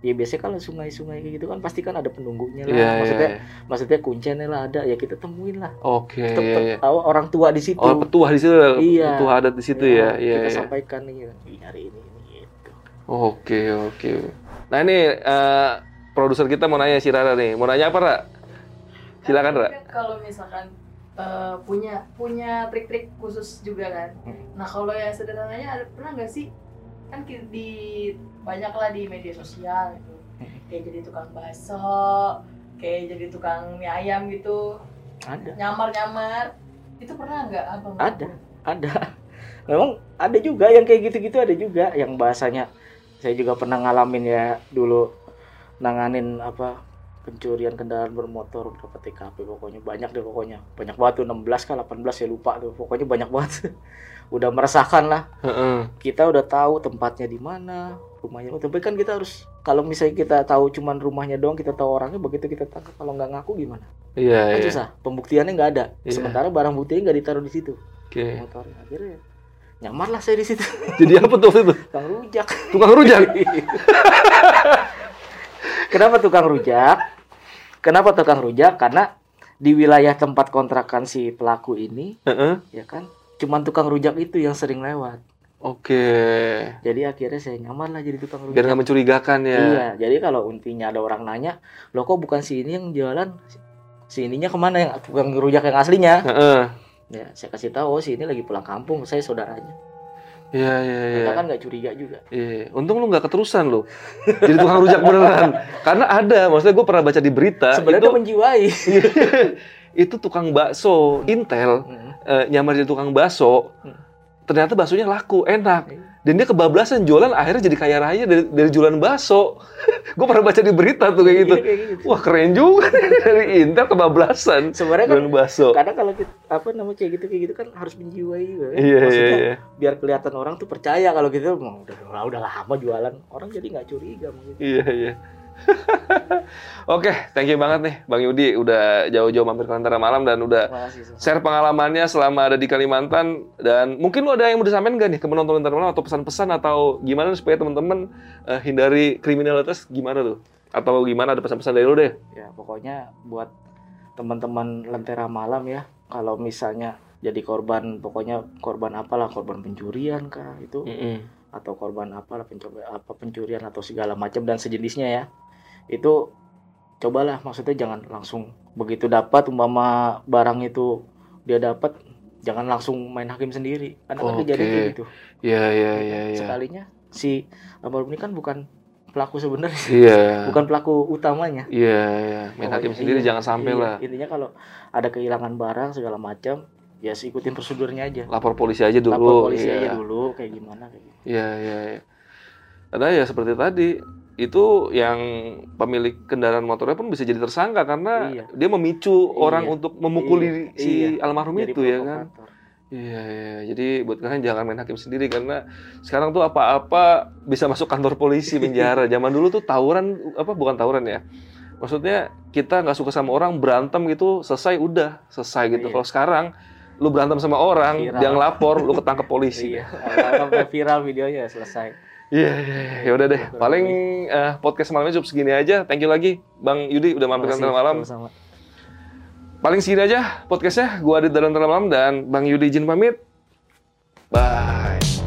Speaker 2: ya biasanya kalau sungai-sungai kayak gitu kan pasti kan ada penunggunya lah
Speaker 1: Iya iya.
Speaker 2: maksudnya
Speaker 1: iya.
Speaker 2: maksudnya kuncennya lah ada ya kita temuin lah
Speaker 1: Oke.
Speaker 2: Tetep
Speaker 1: iya, iya.
Speaker 2: tahu orang tua di situ
Speaker 1: Oh petuah di situ,
Speaker 2: Iya.
Speaker 1: petuah adat di situ ya. Iya
Speaker 2: kita
Speaker 1: iya.
Speaker 2: sampaikan nih "Ih, hari ini ini gitu
Speaker 1: Oke oke. Nah ini eh, produser kita mau nanya si Rara nih, mau nanya apa Ra? Silakan Ra.
Speaker 3: Kan kalau misalkan eh, punya punya trik-trik khusus juga kan.
Speaker 2: Hmm.
Speaker 3: Nah kalau yang sederhananya ada pernah nggak sih kan di banyak lah di media sosial gitu. Kayak jadi tukang bakso kayak jadi tukang mie ayam gitu.
Speaker 2: Ada.
Speaker 3: Nyamar-nyamar. Itu pernah nggak abang?
Speaker 2: Ada. ada. Memang ada juga yang kayak gitu-gitu ada juga yang bahasanya. Saya juga pernah ngalamin ya dulu nanganin apa pencurian kendaraan bermotor berapa TKP pokoknya. Banyak deh pokoknya. Banyak banget tuh 16 kah 18 saya lupa tuh. Pokoknya banyak banget udah meresahkan lah
Speaker 1: Heeh.
Speaker 2: kita udah tahu tempatnya di mana rumahnya tapi kan kita harus kalau misalnya kita tahu cuman rumahnya doang kita tahu orangnya begitu kita tangkap kalau nggak ngaku gimana
Speaker 1: Iya,
Speaker 2: kan
Speaker 1: iya.
Speaker 2: susah pembuktiannya nggak ada
Speaker 1: Iya.
Speaker 2: sementara barang buktinya nggak ditaruh di situ
Speaker 1: Oke.
Speaker 2: motornya akhirnya nyamar lah saya di situ
Speaker 1: Jadi apa tuh itu?
Speaker 2: tukang rujak
Speaker 1: Tukang rujak.
Speaker 2: kenapa tukang rujak kenapa tukang rujak karena di wilayah tempat kontrakan si pelaku ini
Speaker 1: Heeh.
Speaker 2: ya kan cuman tukang rujak itu yang sering lewat
Speaker 1: Oke.
Speaker 2: jadi akhirnya saya nyamar lah jadi tukang rujak
Speaker 1: Biar nggak mencurigakan ya.
Speaker 2: Iya, jadi kalau intinya ada orang nanya, lo kok bukan si ini yang jualan, si ininya ke mana yang tukang rujak yang aslinya?
Speaker 1: Heeh.
Speaker 2: Ya, saya kasih tahu, oh si ini lagi pulang kampung, saya saudaranya.
Speaker 1: Iya, iya, iya.
Speaker 2: Mereka kan nggak curiga juga.
Speaker 1: Iya, untung lu nggak keterusan lu. Jadi tukang rujak beneran. Karena ada, maksudnya gue pernah baca di berita
Speaker 2: Sebenarnya
Speaker 1: itu
Speaker 2: menjiwai.
Speaker 1: itu tukang bakso Intel
Speaker 2: Hmm.
Speaker 1: Eh, nyamar jadi tukang bakso.
Speaker 2: Hmm.
Speaker 1: Ternyata baksonya laku, enak.
Speaker 2: Iya.
Speaker 1: Dan dia kebablasan jualan akhirnya jadi kaya raya dari, dari jualan bakso. gue pernah baca di berita tuh kayak gitu.
Speaker 2: Iya, kayak gitu.
Speaker 1: Wah keren juga dari Intel kebablasan
Speaker 2: Sebenarnya kan
Speaker 1: jualan bakso.
Speaker 2: kadang kalau kita, apa namanya kayak gitu kayak gitu kan harus menjiwai juga. kan.
Speaker 1: Iya iya
Speaker 2: Maksudnya
Speaker 1: iya.
Speaker 2: biar kelihatan orang tuh percaya kalau gitu "Mau udah, udah udah lama jualan orang jadi nggak curiga gitu. mungkin.
Speaker 1: Iya iya. Oke, thank you banget nih Bang Yudi. Udah jauh-jauh mampir ke Lentera Malam dan udah
Speaker 2: Makasih.
Speaker 1: Share pengalamannya selama ada di Kalimantan. Dan mungkin lu ada yang mau disampaikan gak nih ke penonton Lentera Malam atau pesan-pesan atau gimana supaya teman-teman eh, hindari kriminalitas? Gimana tuh? Atau gimana? Ada pesan-pesan dari lu deh?
Speaker 2: Ya pokoknya buat teman-teman lentera malam ya, kalau misalnya jadi korban, pokoknya korban apalah, korban pencurian kah itu, atau korban apalah pencoba apa pencurian atau segala macam dan sejenisnya ya, itu cobalah maksudnya jangan langsung begitu dapat umpama barang itu dia dapat jangan langsung main hakim sendiri karena kan
Speaker 1: Oke.
Speaker 2: kejadian kayak gitu
Speaker 1: Iya iya iya iya.
Speaker 2: sekalinya si almarhum ini kan bukan pelaku sebenarnya
Speaker 1: Iya.
Speaker 2: bukan pelaku utamanya
Speaker 1: Iya iya. Main hakim
Speaker 2: Pokoknya
Speaker 1: sendiri
Speaker 2: iya,
Speaker 1: jangan sampai
Speaker 2: iya.
Speaker 1: lah.
Speaker 2: Intinya kalau ada kehilangan barang segala macam, ya ikutin prosedurnya aja.
Speaker 1: Lapor polisi aja dulu.
Speaker 2: Lapor polisi
Speaker 1: Iya.
Speaker 2: aja dulu kayak gimana kayak gitu.
Speaker 1: Iya, iya, iya. Karena ya seperti tadi, itu yang pemilik kendaraan motornya pun bisa jadi tersangka karena
Speaker 2: Iya.
Speaker 1: dia memicu orang untuk memukuli
Speaker 2: Iya,
Speaker 1: si
Speaker 2: iya.
Speaker 1: almarhum
Speaker 2: Jadi
Speaker 1: itu ya kan. Iya, iya. Jadi buat kalian jangan main hakim sendiri karena sekarang tuh apa-apa bisa masuk kantor polisi penjara. Zaman dulu tuh tawuran apa bukan tawuran ya. Maksudnya kita nggak suka sama orang berantem gitu selesai udah selesai gitu.
Speaker 2: Iya.
Speaker 1: Kalau sekarang lu berantem sama orang,
Speaker 2: Viral.
Speaker 1: dia ngelapor, lu ketangkep polisi.
Speaker 2: Iya, sampai viral videonya selesai.
Speaker 1: Iya, iya, iya. ya udah deh. Paling eh, podcast malamnya cukup segini aja. Thank you lagi, Bang Yudi udah mampir ke malam.
Speaker 2: sama-sama.
Speaker 1: Paling segini aja podcastnya. Gua Adit dari Malam dan Bang Yudi izin pamit. Bye.